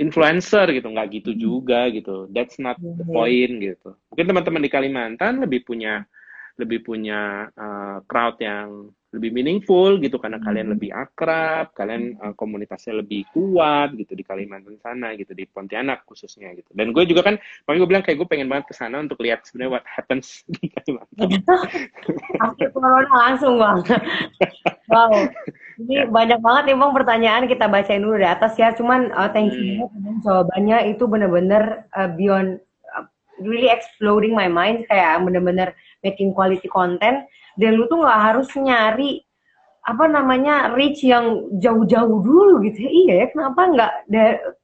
influencer gitu nggak gitu hmm. juga gitu. That's not the hmm. point gitu. Mungkin teman-teman di Kalimantan lebih punya lebih punya uh, crowd yang lebih meaningful gitu karena hmm. kalian lebih akrab, kalian uh, komunitasnya lebih kuat gitu di Kalimantan sana gitu di Pontianak khususnya gitu. Dan gue juga kan, makanya gue bilang kayak gue pengen banget ke sana untuk lihat sebenarnya what happens di Kalimantan. Pasti corona langsung bang. wow, ini ya. banyak banget nih bang pertanyaan kita bacain dulu di atas ya. Cuman uh, thank you hmm. jawabannya itu bener-bener uh, beyond uh, really exploding my mind kayak bener-bener making quality content dan lu tuh nggak harus nyari apa namanya reach yang jauh-jauh dulu gitu ya. Iya ya kenapa nggak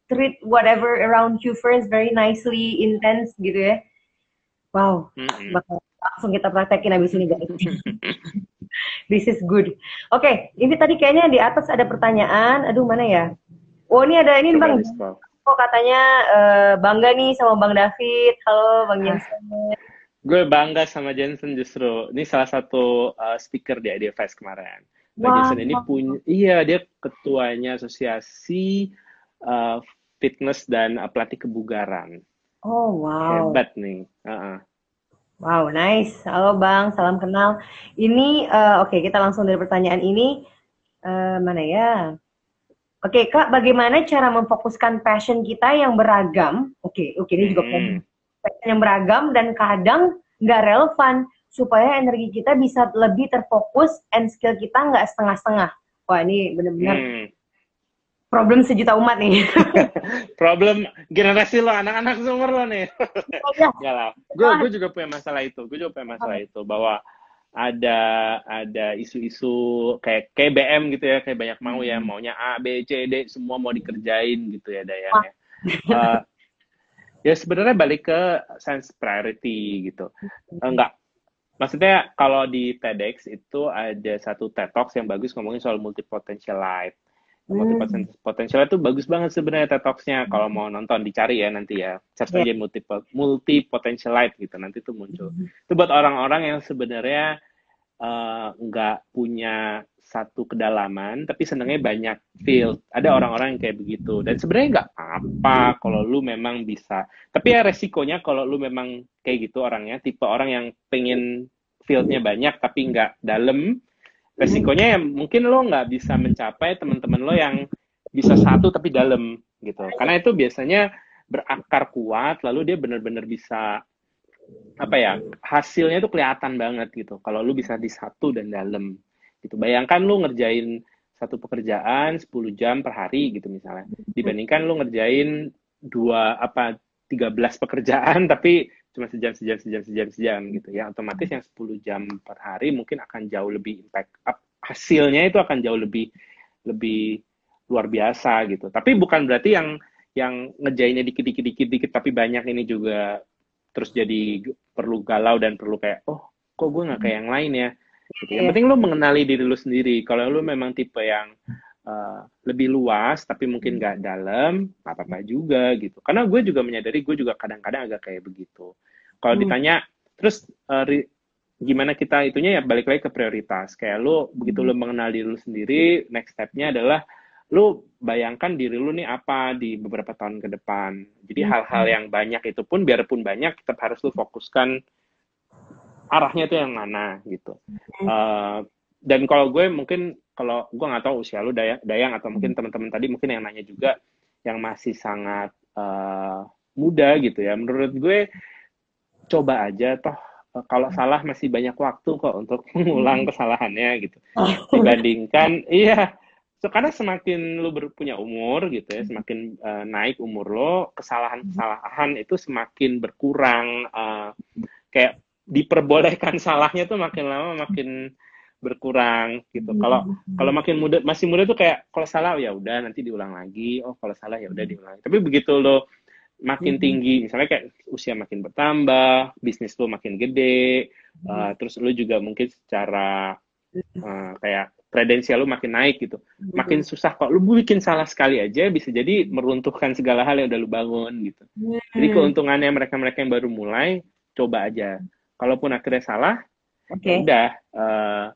treat whatever around you friends very nicely intense gitu ya. Wow mm-hmm. bakal langsung kita praktekin abis ini guys. This is good. Oke okay, ini tadi kayaknya di atas ada pertanyaan. Aduh mana ya? Oh ini ada ini bang. Oh katanya uh, bangga nih sama bang David. Halo bang Jensen gue bangga sama Jensen justru. Ini salah satu uh, speaker di Idea Fest kemarin. Nah, wow. Jensen ini punya, iya dia ketuanya asosiasi uh, fitness dan uh, pelatih kebugaran. Oh wow. Hebat nih. Uh -uh. Wow, nice. Halo Bang, salam kenal. Ini, uh, oke okay, kita langsung dari pertanyaan ini. Uh, mana ya? Oke okay, Kak, bagaimana cara memfokuskan passion kita yang beragam? Oke, okay, oke okay, ini juga hmm yang beragam dan kadang nggak relevan supaya energi kita bisa lebih terfokus and skill kita nggak setengah-setengah. Wah ini benar-benar hmm. problem sejuta umat nih. problem generasi lo, anak-anak seumur lo nih. Oh, ya. lah, gue gue juga punya masalah itu, gue juga punya masalah itu bahwa ada ada isu-isu kayak kayak BM gitu ya, kayak banyak mau ya, hmm. maunya A, B, C, D, semua mau dikerjain gitu ya Dayan ya. Uh, ya sebenarnya balik ke sense priority gitu. Enggak, maksudnya kalau di TEDx itu ada satu TED Talks yang bagus ngomongin soal multi potential life. Multi hmm. potential itu bagus banget sebenarnya TED Talks-nya. Kalau mau nonton dicari ya nanti ya. Search yeah. aja multi multi potential life gitu nanti itu muncul. Hmm. Itu buat orang-orang yang sebenarnya uh, nggak punya satu kedalaman, tapi senangnya banyak field. Ada orang-orang yang kayak begitu. Dan sebenarnya nggak apa kalau lu memang bisa. Tapi ya resikonya kalau lu memang kayak gitu orangnya, tipe orang yang pengen fieldnya banyak tapi nggak dalam, resikonya ya mungkin lo nggak bisa mencapai teman-teman lo yang bisa satu tapi dalam gitu. Karena itu biasanya berakar kuat, lalu dia benar-benar bisa apa ya hasilnya tuh kelihatan banget gitu. Kalau lu bisa di satu dan dalam gitu. Bayangkan lu ngerjain satu pekerjaan 10 jam per hari gitu misalnya. Dibandingkan lu ngerjain dua apa 13 pekerjaan tapi cuma sejam sejam sejam sejam sejam gitu ya. Otomatis yang 10 jam per hari mungkin akan jauh lebih impact up. Hasilnya itu akan jauh lebih lebih luar biasa gitu. Tapi bukan berarti yang yang ngejainnya dikit-dikit dikit-dikit tapi banyak ini juga terus jadi perlu galau dan perlu kayak oh kok gue nggak kayak yang lain ya Gitu. Yang yeah. penting lu mengenali diri lu sendiri. Kalau lu memang tipe yang uh, lebih luas tapi mungkin hmm. nggak dalam, apa-apa juga gitu. Karena gue juga menyadari gue juga kadang-kadang agak kayak begitu. Kalau hmm. ditanya terus uh, gimana kita itunya ya balik lagi ke prioritas. Kayak lu begitu lu hmm. mengenal diri lu sendiri, next stepnya adalah lu bayangkan diri lu nih apa di beberapa tahun ke depan. Jadi hal-hal yang banyak itu pun biarpun banyak tetap harus lu fokuskan arahnya itu yang mana gitu. Uh, dan kalau gue mungkin kalau gue nggak tahu usia lu dayang, dayang atau mungkin hmm. teman-teman tadi mungkin yang nanya juga yang masih sangat uh, muda gitu ya. Menurut gue coba aja toh uh, kalau salah masih banyak waktu kok untuk mengulang hmm. kesalahannya gitu. Oh. Dibandingkan iya So, karena semakin lu punya umur gitu ya, semakin uh, naik umur lo, kesalahan-kesalahan itu semakin berkurang. Uh, kayak diperbolehkan salahnya tuh makin lama makin berkurang gitu. Hmm. Kalau kalau makin muda masih muda tuh kayak kalau salah ya udah nanti diulang lagi. Oh kalau salah ya udah hmm. diulang. Tapi begitu lo makin hmm. tinggi, misalnya kayak usia makin bertambah, bisnis lo makin gede, uh, terus lo juga mungkin secara uh, kayak kredensial lo makin naik gitu, makin susah kok lo bikin salah sekali aja bisa jadi meruntuhkan segala hal yang udah lo bangun gitu. Jadi keuntungannya mereka-mereka yang baru mulai coba aja kalaupun akhirnya salah okay. Ya udah uh,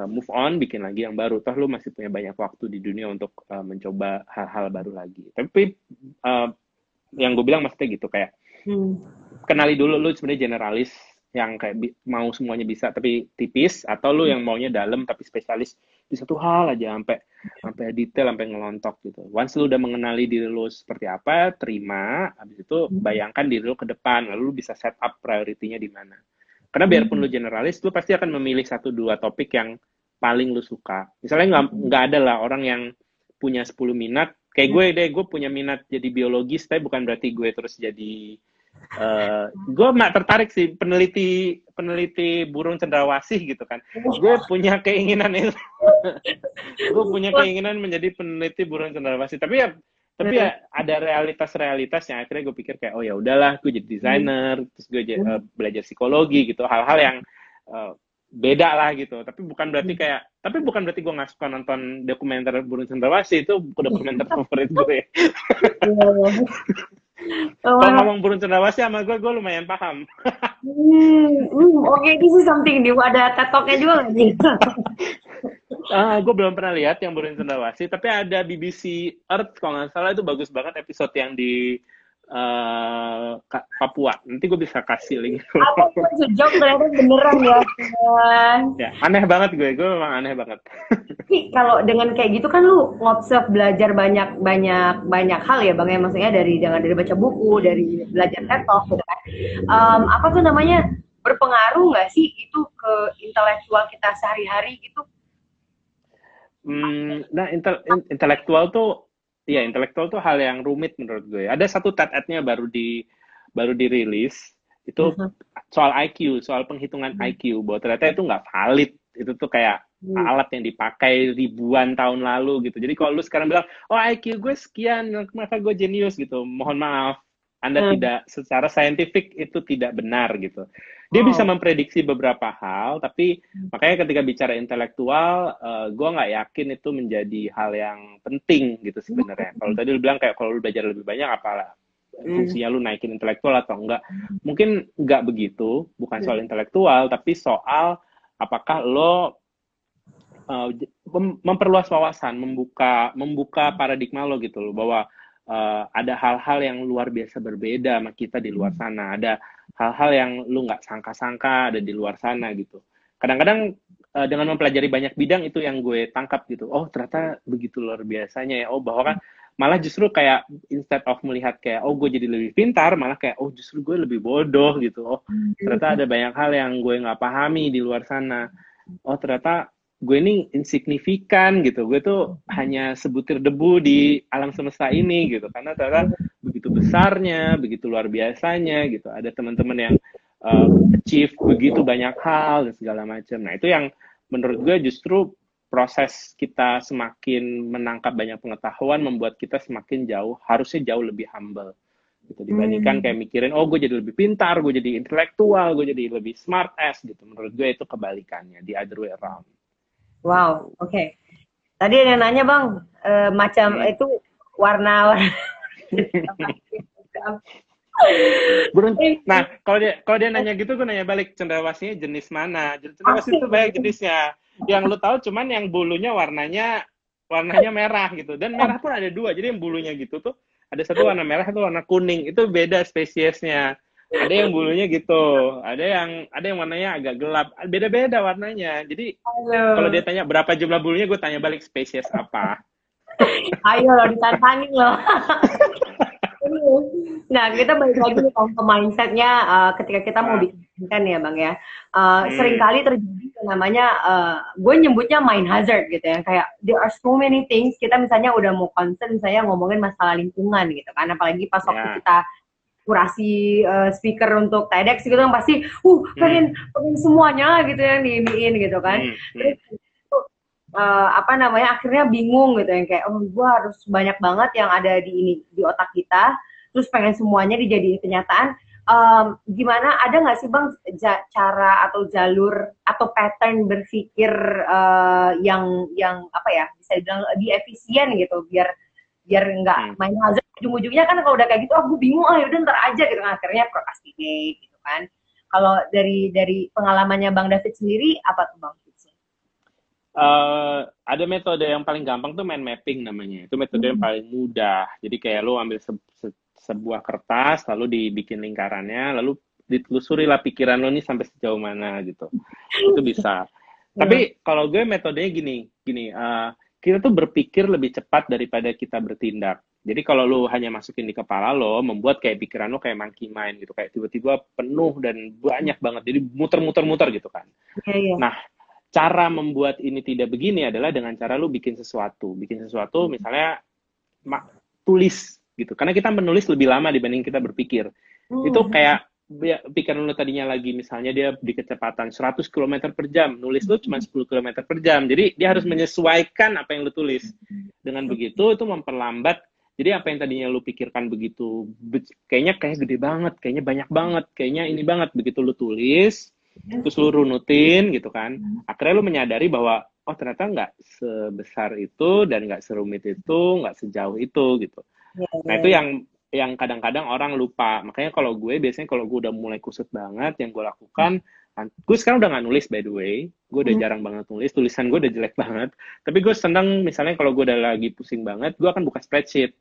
uh, move on bikin lagi yang baru toh lu masih punya banyak waktu di dunia untuk uh, mencoba hal-hal baru lagi tapi uh, yang gue bilang maksudnya gitu kayak hmm. kenali dulu lu sebenarnya generalis yang kayak mau semuanya bisa tapi tipis atau lu yang maunya dalam tapi spesialis di satu hal aja sampai sampai detail sampai ngelontok gitu. Once lu udah mengenali diri lu seperti apa, terima, habis itu hmm. bayangkan diri lu ke depan lalu lu bisa set up prioritinya di mana. Karena biarpun lu generalis, lu pasti akan memilih satu dua topik yang paling lu suka. Misalnya nggak nggak ada lah orang yang punya 10 minat. Kayak gue deh, gue punya minat jadi biologis, tapi bukan berarti gue terus jadi Uh, gue mak tertarik sih peneliti peneliti burung cendrawasih gitu kan. Gue punya keinginan itu. gue punya keinginan menjadi peneliti burung cendrawasih. Tapi ya tapi ya ada realitas-realitas yang akhirnya gue pikir kayak oh ya udahlah gue jadi desainer hmm. terus gue uh, belajar psikologi gitu hal-hal yang uh, beda lah gitu tapi bukan berarti hmm. kayak tapi bukan berarti gue nggak suka nonton dokumenter burung cendrawasih itu dokumenter favorit gue Oh, Kalau ngomong burung cendrawasih sama gue, gue lumayan paham. hmm, hmm, Oke, okay, this is something new. Ada tetoknya juga nggak nih? uh, gue belum pernah lihat yang burung cendrawasih, tapi ada BBC Earth kalau nggak salah itu bagus banget episode yang di uh, Papua. Nanti gue bisa kasih link. Aku sejauh ternyata beneran ya. ya. Aneh banget gue, gue memang aneh banget. kalau dengan kayak gitu kan lu ngobserve belajar banyak banyak banyak hal ya bang ya maksudnya dari jangan dari baca buku, dari belajar TED gitu kan. Um, apa tuh namanya? berpengaruh nggak sih itu ke intelektual kita sehari-hari gitu? Hmm, nah intel, intelektual tuh ya intelektual tuh hal yang rumit menurut gue. Ada satu TED-nya baru di baru dirilis itu uh-huh. soal IQ, soal penghitungan uh-huh. IQ bahwa ternyata itu nggak valid. Itu tuh kayak uh-huh. alat yang dipakai ribuan tahun lalu gitu. Jadi kalau lu sekarang bilang, "Oh, IQ gue sekian, maka gue jenius" gitu. Mohon maaf, anda hmm. tidak secara saintifik itu tidak benar gitu. Dia oh. bisa memprediksi beberapa hal, tapi hmm. makanya ketika bicara intelektual, uh, eh, gue nggak yakin itu menjadi hal yang penting gitu sebenarnya. Hmm. Kalau tadi lu bilang kayak kalau lu belajar lebih banyak, apalah hmm. fungsinya lu naikin intelektual atau enggak? Mungkin nggak begitu, bukan soal intelektual, tapi soal apakah lo uh, memperluas wawasan, membuka membuka paradigma lo gitu loh bahwa uh, ada hal-hal yang luar biasa berbeda sama kita di luar hmm. sana. Ada hal-hal yang lu nggak sangka-sangka ada di luar sana gitu. Kadang-kadang uh, dengan mempelajari banyak bidang itu yang gue tangkap gitu. Oh ternyata begitu luar biasanya ya. Oh bahwa kan malah justru kayak instead of melihat kayak oh gue jadi lebih pintar malah kayak oh justru gue lebih bodoh gitu oh ternyata ada banyak hal yang gue nggak pahami di luar sana oh ternyata gue ini insignifikan gitu gue tuh hanya sebutir debu di alam semesta ini gitu karena ternyata besarnya begitu luar biasanya gitu ada teman-teman yang uh, achieve begitu banyak hal dan segala macam nah itu yang menurut gue justru proses kita semakin menangkap banyak pengetahuan membuat kita semakin jauh harusnya jauh lebih humble gitu dibandingkan hmm. kayak mikirin oh gue jadi lebih pintar gue jadi intelektual gue jadi lebih smart ass gitu menurut gue itu kebalikannya the other way around Wow, oke. Okay. Tadi ada yang nanya bang, uh, macam hmm. itu warna. Nah, kalau dia kalau dia nanya gitu, gue nanya balik cendrawasinya jenis mana? Cendrawasih itu banyak jenisnya. Yang lu tahu cuman yang bulunya warnanya warnanya merah gitu. Dan merah pun ada dua. Jadi yang bulunya gitu tuh ada satu warna merah, satu warna kuning. Itu beda spesiesnya ada yang bulunya gitu ada yang ada yang warnanya agak gelap beda-beda warnanya jadi kalau dia tanya berapa jumlah bulunya gue tanya balik spesies apa ayo lo ditantangin lo nah kita balik lagi nih ke mindsetnya uh, ketika kita mau bikin konten ya bang ya uh, hmm. sering kali terjadi namanya uh, gue nyebutnya mind hazard gitu ya kayak there are so many things kita misalnya udah mau concern saya ngomongin masalah lingkungan gitu kan apalagi pas waktu yeah. kita kurasi uh, speaker untuk TEDx gitu kan pasti uh pengen hmm. pengen semuanya gitu yang diiniin gitu kan hmm. hmm. terus uh, apa namanya akhirnya bingung gitu yang kayak oh gue harus banyak banget yang ada di ini di otak kita terus pengen semuanya dijadiin kenyataan um, gimana ada nggak sih bang cara atau jalur atau pattern berpikir uh, yang yang apa ya bisa dibilang lebih efisien gitu biar biar nggak hmm. main hazard ujung-ujungnya kan kalau udah kayak gitu, oh gue bingung, ah yaudah ntar aja gitu kan akhirnya procrastinate gitu kan. Kalau dari dari pengalamannya Bang David sendiri apa tuh Bang? Uh, ada metode yang paling gampang tuh mind mapping namanya. Itu metode hmm. yang paling mudah. Jadi kayak lo ambil se se sebuah kertas, lalu dibikin lingkarannya, lalu ditelusuri lah pikiran lo nih sampai sejauh mana gitu. Itu bisa. Tapi kalau gue metodenya gini, gini, uh, kita tuh berpikir lebih cepat daripada kita bertindak. Jadi kalau lo hanya masukin di kepala lo, membuat kayak pikiran lo kayak monkey mind gitu, kayak tiba-tiba penuh dan banyak banget, jadi muter-muter-muter gitu kan. Yeah, yeah. Nah, cara membuat ini tidak begini adalah dengan cara lo bikin sesuatu, bikin sesuatu misalnya tulis gitu, karena kita menulis lebih lama dibanding kita berpikir. Mm. Itu kayak ya, pikiran lo tadinya lagi misalnya dia di kecepatan 100 km per jam, nulis lo cuma 10 km per jam. Jadi dia harus menyesuaikan apa yang lo tulis. Dengan begitu itu memperlambat jadi apa yang tadinya lu pikirkan begitu, kayaknya kayak gede banget, kayaknya banyak banget, kayaknya ini banget. Begitu lu tulis, terus lu runutin gitu kan. Akhirnya lu menyadari bahwa, oh ternyata nggak sebesar itu dan nggak serumit itu, nggak sejauh itu gitu. Ya, nah itu yang yang kadang-kadang orang lupa. Makanya kalau gue biasanya kalau gue udah mulai kusut banget, yang gue lakukan, gue sekarang udah nggak nulis by the way, gue udah hmm. jarang banget nulis, tulisan gue udah jelek banget. Tapi gue seneng misalnya kalau gue udah lagi pusing banget, gue akan buka spreadsheet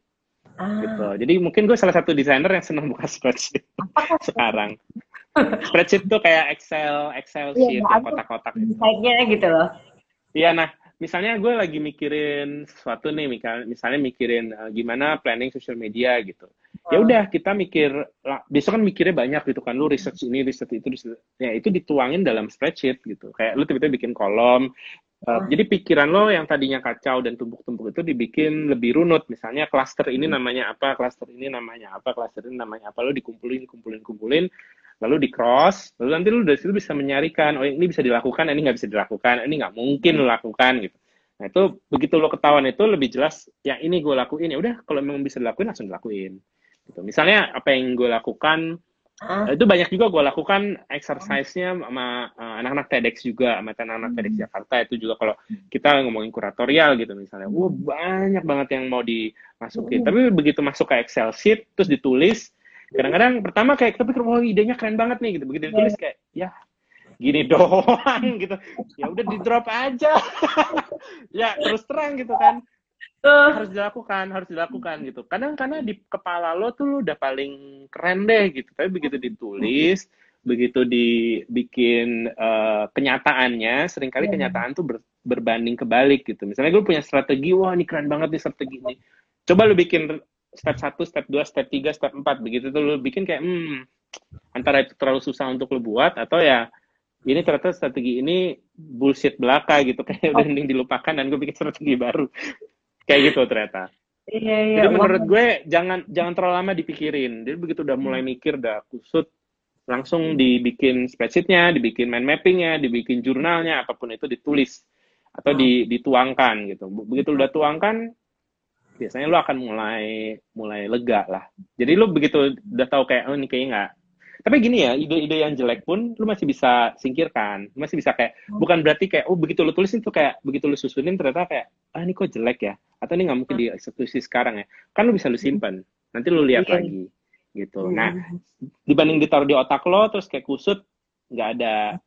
Ah. Gitu. Jadi mungkin gue salah satu desainer yang senang buka spreadsheet sekarang. Spreadsheet tuh kayak Excel, Excel iya, sheet, ya, kotak-kotak. Gitu. gitu loh. Iya, nah misalnya gue lagi mikirin sesuatu nih, misalnya mikirin uh, gimana planning social media gitu. ya udah kita mikir besok kan mikirnya banyak gitu kan lu research ini research itu research, ya itu dituangin dalam spreadsheet gitu kayak lu tiba-tiba bikin kolom uh, jadi pikiran lo yang tadinya kacau dan tumpuk-tumpuk itu dibikin lebih runut misalnya cluster ini hmm. namanya apa cluster ini namanya apa cluster ini namanya apa lo dikumpulin kumpulin kumpulin lalu di cross lalu nanti lu dari situ bisa menyarikan oh ini bisa dilakukan ini nggak bisa dilakukan ini nggak mungkin lo lakukan gitu nah itu begitu lo ketahuan itu lebih jelas yang ini gue lakuin ya udah kalau memang bisa dilakuin langsung dilakuin Gitu. Misalnya apa yang gue lakukan uh. itu banyak juga gue lakukan exercise-nya sama uh, anak-anak TEDx juga sama anak-anak TEDx hmm. Jakarta itu juga kalau kita ngomongin kuratorial gitu misalnya, wah banyak banget yang mau dimasukin. Hmm. Tapi begitu masuk ke Excel sheet terus ditulis, kadang-kadang pertama kayak kita pikir wah idenya keren banget nih gitu. Begitu ditulis kayak ya gini doang gitu. Ya udah di drop aja. ya terus terang gitu kan harus dilakukan harus dilakukan gitu kadang karena di kepala lo tuh lo udah paling keren deh gitu tapi begitu ditulis begitu dibikin uh, kenyataannya sering kali yeah. kenyataan tuh ber, berbanding kebalik gitu misalnya gue punya strategi wah ini keren banget nih strategi ini coba lo bikin step 1, step 2, step 3, step 4 begitu tuh lo bikin kayak hmm antara itu terlalu susah untuk lo buat atau ya ini ternyata strategi ini bullshit belaka gitu kayak udah mending dilupakan dan gue bikin strategi baru. Kayak gitu ternyata. Iya, iya. jadi menurut gue jangan jangan terlalu lama dipikirin. Jadi begitu udah mulai hmm. mikir udah kusut langsung dibikin spreadsheetnya dibikin mind mappingnya dibikin jurnalnya apa pun itu ditulis atau di, hmm. dituangkan gitu. Begitu udah tuangkan biasanya lo akan mulai mulai lega lah. Jadi lo begitu udah tahu kayak oh ini kayaknya nggak tapi gini ya ide-ide yang jelek pun lu masih bisa singkirkan. Lu masih bisa kayak hmm. bukan berarti kayak oh begitu lu tulisin tuh kayak begitu lu susunin ternyata kayak ah ini kok jelek ya? Atau ini nggak mungkin hmm. dieksekusi sekarang ya? Kan lu bisa lu simpan nanti lu lihat yeah. lagi gitu. Nah dibanding ditaruh di otak lo terus kayak kusut nggak ada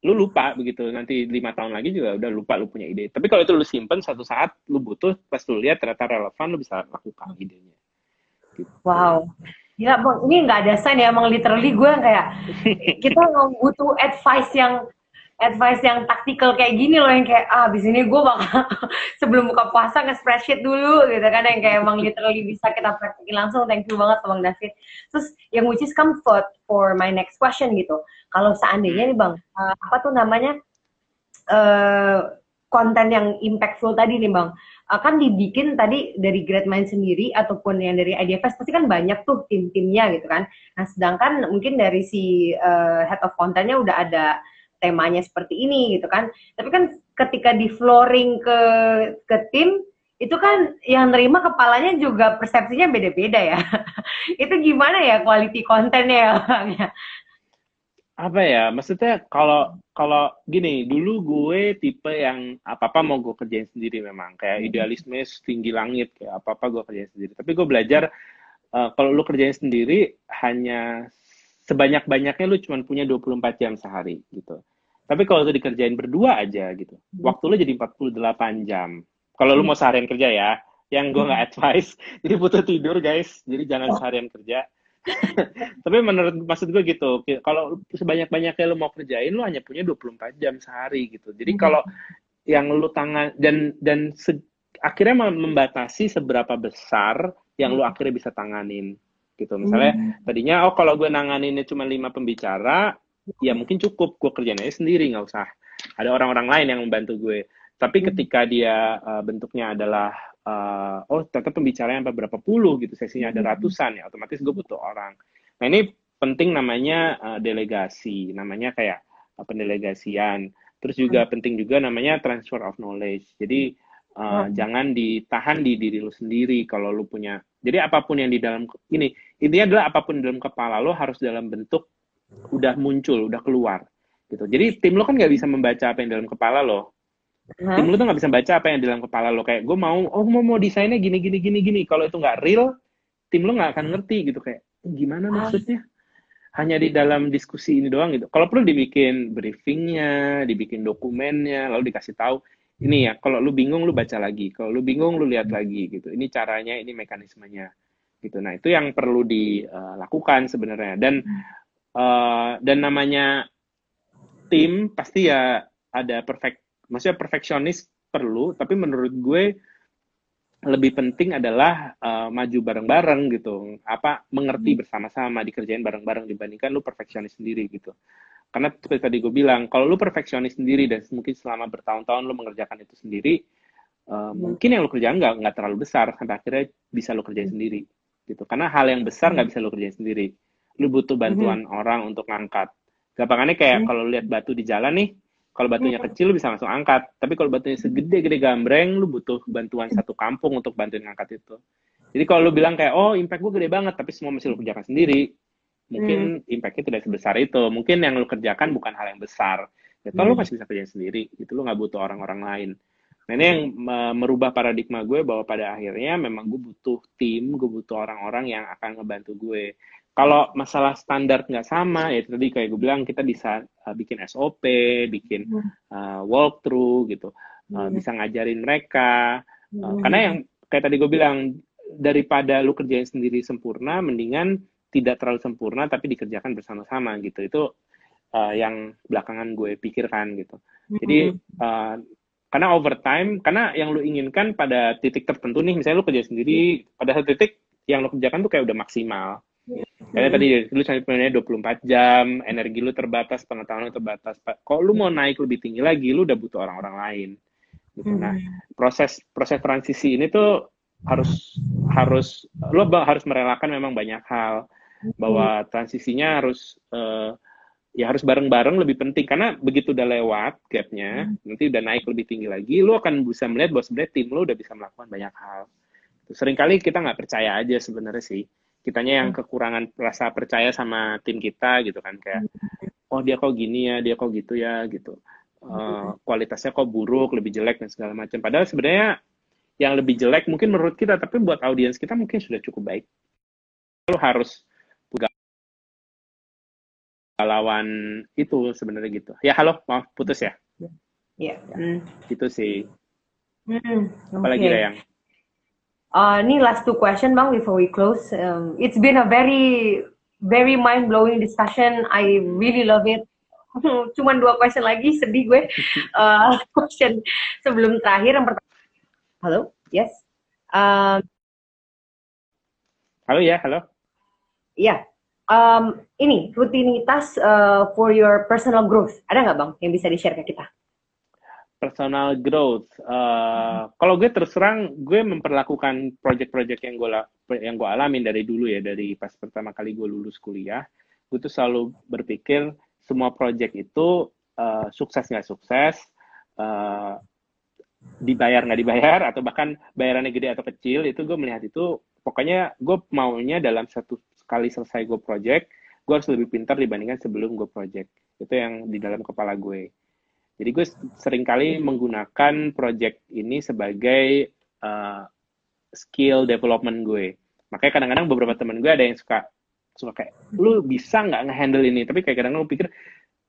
lu lupa begitu. Nanti lima tahun lagi juga udah lupa lu punya ide. Tapi kalau itu lu simpen satu saat lu butuh pas lu lihat ternyata relevan lu bisa lakukan idenya. Gitu. wow. Gila bang, ini nggak ada sign ya, emang literally gue kayak kita butuh advice yang advice yang taktikal kayak gini loh yang kayak ah abis ini gue bakal sebelum buka puasa nge spreadsheet dulu gitu kan yang kayak emang literally bisa kita praktekin langsung. Thank you banget bang David. Terus yang which is comfort for my next question gitu kalau seandainya nih bang uh, apa tuh namanya uh, konten yang impactful tadi nih bang akan dibikin tadi dari Great Mind sendiri ataupun yang dari IDFS pasti kan banyak tuh tim-timnya gitu kan. Nah, sedangkan mungkin dari si uh, head of content-nya udah ada temanya seperti ini gitu kan. Tapi kan ketika di flooring ke ke tim itu kan yang nerima kepalanya juga persepsinya beda-beda ya. itu gimana ya quality kontennya ya, ya? Apa ya maksudnya kalau kalau gini dulu gue tipe yang apa apa mau gue kerjain sendiri memang kayak hmm. idealisme tinggi langit kayak apa apa gue kerjain sendiri tapi gue belajar uh, kalau lu kerjain sendiri hanya sebanyak banyaknya lu cuma punya 24 jam sehari gitu tapi kalau itu dikerjain berdua aja gitu hmm. waktu lu jadi 48 jam kalau lu mau hmm. seharian kerja ya yang gue nggak advice jadi butuh tidur guys jadi jangan oh. seharian kerja tapi menurut maksud gue gitu kalau sebanyak-banyaknya lo mau kerjain lo hanya punya 24 jam sehari gitu jadi hmm. kalau yang lo tangan dan dan se, akhirnya membatasi seberapa besar yang lo hmm. akhirnya bisa tanganin gitu misalnya hmm. tadinya oh kalau gue nanganinnya cuma lima pembicara ya mungkin cukup gue kerjain aja sendiri nggak usah ada orang-orang lain yang membantu gue tapi ketika dia uh, bentuknya adalah uh, oh ternyata pembicaranya sampai berapa puluh gitu sesinya ada hmm. ratusan ya otomatis gue butuh orang nah ini penting namanya uh, delegasi namanya kayak uh, pendelegasian terus juga hmm. penting juga namanya transfer of knowledge jadi uh, hmm. jangan ditahan di diri lu sendiri kalau lu punya jadi apa pun yang di dalam ini intinya adalah apa pun di dalam kepala lo harus dalam bentuk udah muncul udah keluar gitu jadi tim lo kan nggak bisa membaca apa yang dalam kepala lo huh? tim lu tuh nggak bisa baca apa yang di dalam kepala lo. Kayak gue mau oh mau mau desainnya gini gini gini gini. Kalau itu nggak real tim lu nggak akan ngerti gitu. Kayak gimana maksudnya? Hanya di dalam diskusi ini doang gitu. Kalau perlu dibikin briefingnya dibikin dokumennya lalu dikasih tahu ini ya kalau lu bingung lu baca lagi. Kalau lu bingung lu lihat lagi gitu. Ini caranya ini mekanismenya gitu. Nah itu yang perlu dilakukan sebenarnya. Dan uh, dan namanya tim pasti ya ada perfect maksudnya perfeksionis perlu tapi menurut gue lebih penting adalah uh, maju bareng-bareng gitu apa mengerti hmm. bersama-sama dikerjain bareng-bareng dibandingkan lu perfeksionis sendiri gitu karena seperti tadi gue bilang kalau lu perfeksionis sendiri dan mungkin selama bertahun-tahun lu mengerjakan itu sendiri uh, hmm. mungkin yang lu kerjain nggak nggak terlalu besar sampai akhirnya bisa lu kerjain hmm. sendiri gitu karena hal yang besar nggak hmm. bisa lu kerjain sendiri lu butuh bantuan hmm. orang untuk ngangkat gampangannya kayak hmm. kalau lihat batu di jalan nih kalau batunya kecil lu bisa langsung angkat, tapi kalau batunya segede-gede gambreng, lu butuh bantuan satu kampung untuk bantuin ngangkat itu. Jadi kalau lu bilang kayak, oh impact gue gede banget, tapi semua mesti lu kerjakan sendiri, mungkin hmm. impactnya tidak sebesar itu. Mungkin yang lu kerjakan bukan hal yang besar. Ya, hmm. lu masih bisa kerjain sendiri, itu lu nggak butuh orang-orang lain. Nah ini yang merubah paradigma gue bahwa pada akhirnya memang gue butuh tim, gue butuh orang-orang yang akan ngebantu gue kalau masalah standar nggak sama ya tadi kayak gue bilang kita bisa uh, bikin SOP, bikin uh, walkthrough gitu, uh, bisa ngajarin mereka. Uh, karena yang kayak tadi gue bilang daripada lu kerjain sendiri sempurna, mendingan tidak terlalu sempurna tapi dikerjakan bersama-sama gitu. Itu uh, yang belakangan gue pikirkan gitu. Jadi uh, karena overtime, karena yang lu inginkan pada titik tertentu nih, misalnya lu kerja sendiri, pada satu titik yang lu kerjakan tuh kayak udah maksimal karena tadi lu sampai pemainnya 24 jam, energi lu terbatas, pengetahuan lu terbatas. Kalau lu mau naik lebih tinggi lagi, lu udah butuh orang-orang lain. Gitu. Nah, hmm. proses proses transisi ini tuh harus harus lo harus merelakan memang banyak hal bahwa transisinya harus uh, ya harus bareng-bareng lebih penting karena begitu udah lewat gapnya hmm. nanti udah naik lebih tinggi lagi lo akan bisa melihat bahwa sebenarnya tim lo udah bisa melakukan banyak hal sering kali kita nggak percaya aja sebenarnya sih kitanya yang hmm. kekurangan rasa percaya sama tim kita gitu kan kayak hmm. oh dia kok gini ya dia kok gitu ya gitu uh, kualitasnya kok buruk lebih jelek dan segala macam padahal sebenarnya yang lebih jelek mungkin menurut kita tapi buat audiens kita mungkin sudah cukup baik lo harus lawan itu sebenarnya gitu ya halo maaf putus ya ya, ya. Hmm. itu sih hmm, apalagi okay. yang Uh, ini last two question bang before we close. Um, it's been a very very mind blowing discussion. I really love it. Cuman dua question lagi, sedih gue. Uh, question sebelum terakhir yang pertama. Halo, yes. Um, halo ya, halo. Iya. Um, ini rutinitas uh, for your personal growth. Ada nggak bang yang bisa di share ke kita? Personal growth. Uh, hmm. Kalau gue terus terang, gue memperlakukan project-project yang gue yang gue alamin dari dulu ya, dari pas pertama kali gue lulus kuliah, gue tuh selalu berpikir semua project itu uh, sukses nggak sukses, uh, dibayar nggak dibayar, atau bahkan bayarannya gede atau kecil, itu gue melihat itu pokoknya gue maunya dalam satu kali selesai gue project, gue harus lebih pintar dibandingkan sebelum gue project. Itu yang di dalam kepala gue jadi gue sering kali menggunakan project ini sebagai uh, skill development gue. Makanya kadang-kadang beberapa teman gue ada yang suka suka kayak lu bisa nggak ngehandle ini? Tapi kayak kadang-kadang gue pikir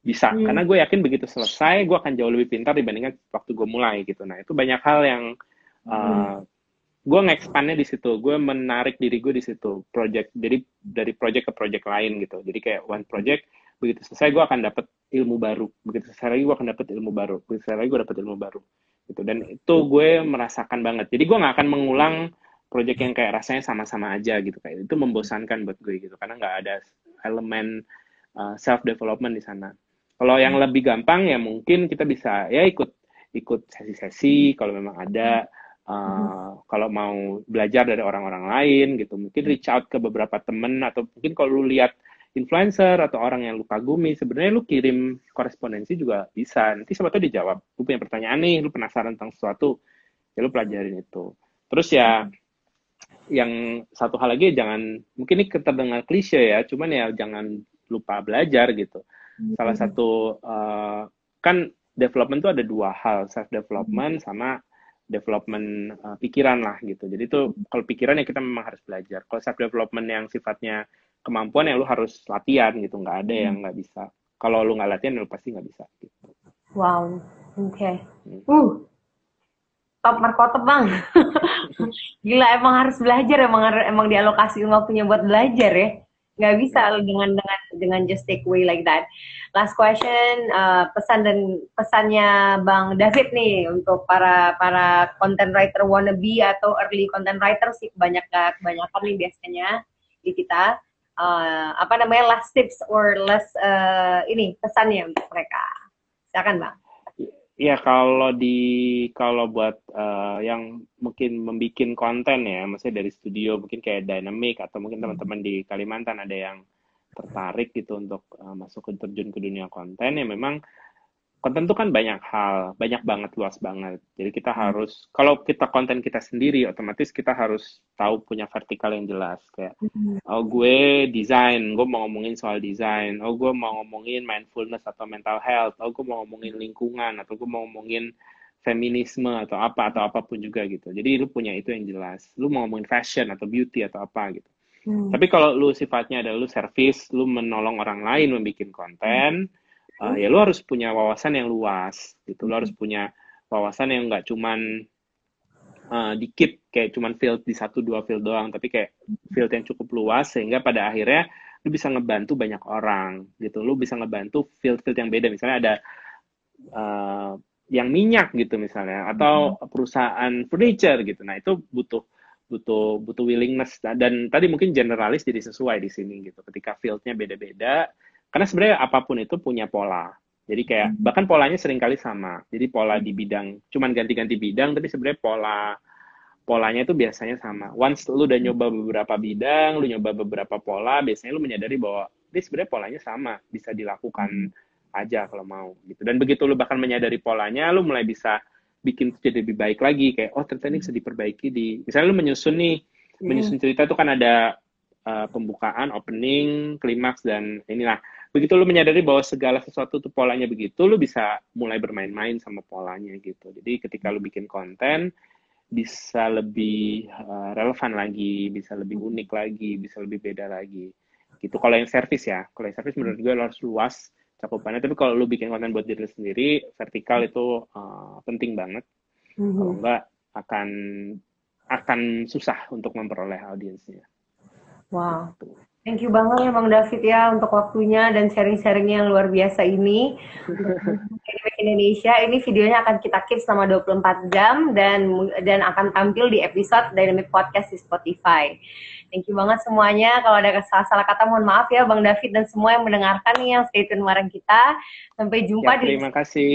bisa. Hmm. karena gue yakin begitu selesai gue akan jauh lebih pintar dibandingkan waktu gue mulai gitu. Nah itu banyak hal yang uh, hmm. gue nge-expandnya di situ. Gue menarik diri gue di situ. Project jadi dari project ke project lain gitu. Jadi kayak one project begitu selesai gue akan dapat ilmu baru. Begitu selesai lagi gue akan dapat ilmu baru. Begitu selesai lagi gue dapat ilmu baru. Gitu. Dan itu gue merasakan banget. Jadi gue nggak akan mengulang project yang kayak rasanya sama-sama aja gitu kayak itu membosankan buat gue gitu. Karena nggak ada elemen uh, self development di sana. Kalau yang lebih gampang ya mungkin kita bisa ya ikut ikut sesi-sesi. Kalau memang ada uh, kalau mau belajar dari orang-orang lain gitu. Mungkin reach out ke beberapa temen atau mungkin kalau lu lihat influencer atau orang yang lu kagumi, sebenarnya lu kirim korespondensi juga bisa. Nanti siapa tahu dijawab. Lu punya pertanyaan nih, lu penasaran tentang sesuatu, ya lu pelajarin itu. Terus ya, yang satu hal lagi jangan, mungkin ini terdengar klise ya, cuman ya jangan lupa belajar gitu. Salah satu, uh, kan development itu ada dua hal, self development sama development uh, pikiran lah gitu. Jadi itu kalau pikiran ya kita memang harus belajar. Kalau self development yang sifatnya kemampuan yang lu harus latihan gitu nggak ada yang hmm. nggak bisa. Kalau lu nggak latihan lu pasti nggak bisa gitu. Wow oke. Okay. Hmm. uh top markotop bang. Gila emang harus belajar emang emang dialokasi waktunya buat belajar ya. Nggak bisa dengan dengan dengan just take away like that. Last question uh, pesan dan pesannya Bang David nih untuk para para content writer wannabe atau early content writer sih banyak kebanyakan nih biasanya di kita uh, apa namanya last tips or last uh, ini pesannya untuk mereka. Silakan Bang. Iya kalau di kalau buat uh, yang mungkin membuat konten ya, maksudnya dari studio mungkin kayak Dynamic atau mungkin teman-teman di Kalimantan ada yang tertarik gitu untuk uh, masuk ke terjun ke dunia konten ya memang konten itu kan banyak hal, banyak banget, luas banget. Jadi kita hmm. harus, kalau kita konten kita sendiri, otomatis kita harus tahu punya vertikal yang jelas. Kayak, hmm. oh gue desain, gue mau ngomongin soal desain. Oh gue mau ngomongin mindfulness atau mental health. Oh gue mau ngomongin lingkungan, atau gue mau ngomongin feminisme atau apa atau apa pun juga gitu. Jadi lu punya itu yang jelas. Lu mau ngomongin fashion atau beauty atau apa gitu. Hmm. Tapi kalau lu sifatnya adalah lu service, lu menolong orang lain membuat konten, hmm uh, ya lu harus punya wawasan yang luas gitu. Lu harus punya wawasan yang nggak cuman uh, dikit kayak cuman field di satu dua field doang tapi kayak field yang cukup luas sehingga pada akhirnya lu bisa ngebantu banyak orang gitu. Lu bisa ngebantu field-field yang beda. Misalnya ada uh, yang minyak gitu misalnya atau mm-hmm. perusahaan furniture gitu. Nah itu butuh butuh butuh willingness. Dan tadi mungkin generalis jadi sesuai di sini gitu. Ketika fieldnya beda-beda karena sebenarnya apa pun itu punya pola. Jadi kayak hmm. bahkan polanya sering kali sama. Jadi pola di bidang cuman ganti-ganti bidang tapi sebenarnya pola polanya itu biasanya sama. Once lu udah nyoba beberapa bidang, lu nyoba beberapa pola, biasanya lu menyadari bahwa ini sebenarnya polanya sama, bisa dilakukan hmm. aja kalau mau gitu. Dan begitu lu bahkan menyadari polanya, lu mulai bisa bikin jadi lebih baik lagi kayak oh ternyata ini bisa diperbaiki di misalnya lu menyusun nih, hmm. menyusun cerita itu kan ada uh, pembukaan, opening, klimaks dan inilah begitu lu menyadari bahwa segala sesuatu tuh polanya begitu, lu bisa mulai bermain-main sama polanya gitu. Jadi ketika lu bikin konten, bisa lebih uh, relevan lagi, bisa lebih unik lagi, bisa lebih beda lagi. Gitu. Kalau yang service ya, kalau yang service menurut gue lo harus luas cakupannya. Tapi kalau lu bikin konten buat diri sendiri, vertikal itu uh, penting banget. Mm-hmm. Kalau enggak akan akan susah untuk memperoleh audiensnya. Wow. Gitu. Thank you banget ya Bang David ya untuk waktunya dan sharing-sharingnya yang luar biasa ini. Indonesia ini videonya akan kita keep selama 24 jam dan dan akan tampil di episode Dynamic Podcast di Spotify. Thank you banget semuanya. Kalau ada salah-salah kata mohon maaf ya Bang David dan semua yang mendengarkan nih yang stay tune bareng kita. Sampai jumpa ya, terima di kasih.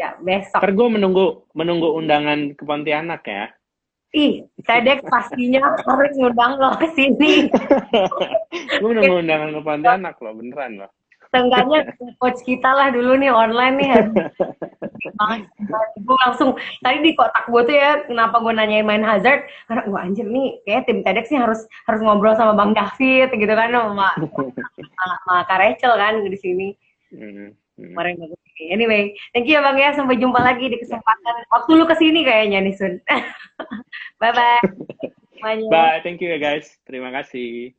Ya, besok. Ntar gue menunggu menunggu undangan ke Pontianak ya. Ih, Cedek pastinya harus ngundang lo ke sini. Gue udah ngundang ke Pontianak lo, beneran lo. Tengahnya coach kita lah dulu nih online nih. gue langsung tadi di kotak gue tuh ya kenapa gue nanyain main hazard karena gue anjir nih kayak tim TEDx sih harus harus ngobrol sama Bang David gitu kan sama sama Kak Rachel kan di sini. Hmm, hmm. Kemarin bagus Anyway, thank you ya Bang ya. Sampai jumpa lagi di kesempatan waktu lu ke sini kayaknya nih Sun. bye bye. Bye, thank you ya guys. Terima kasih.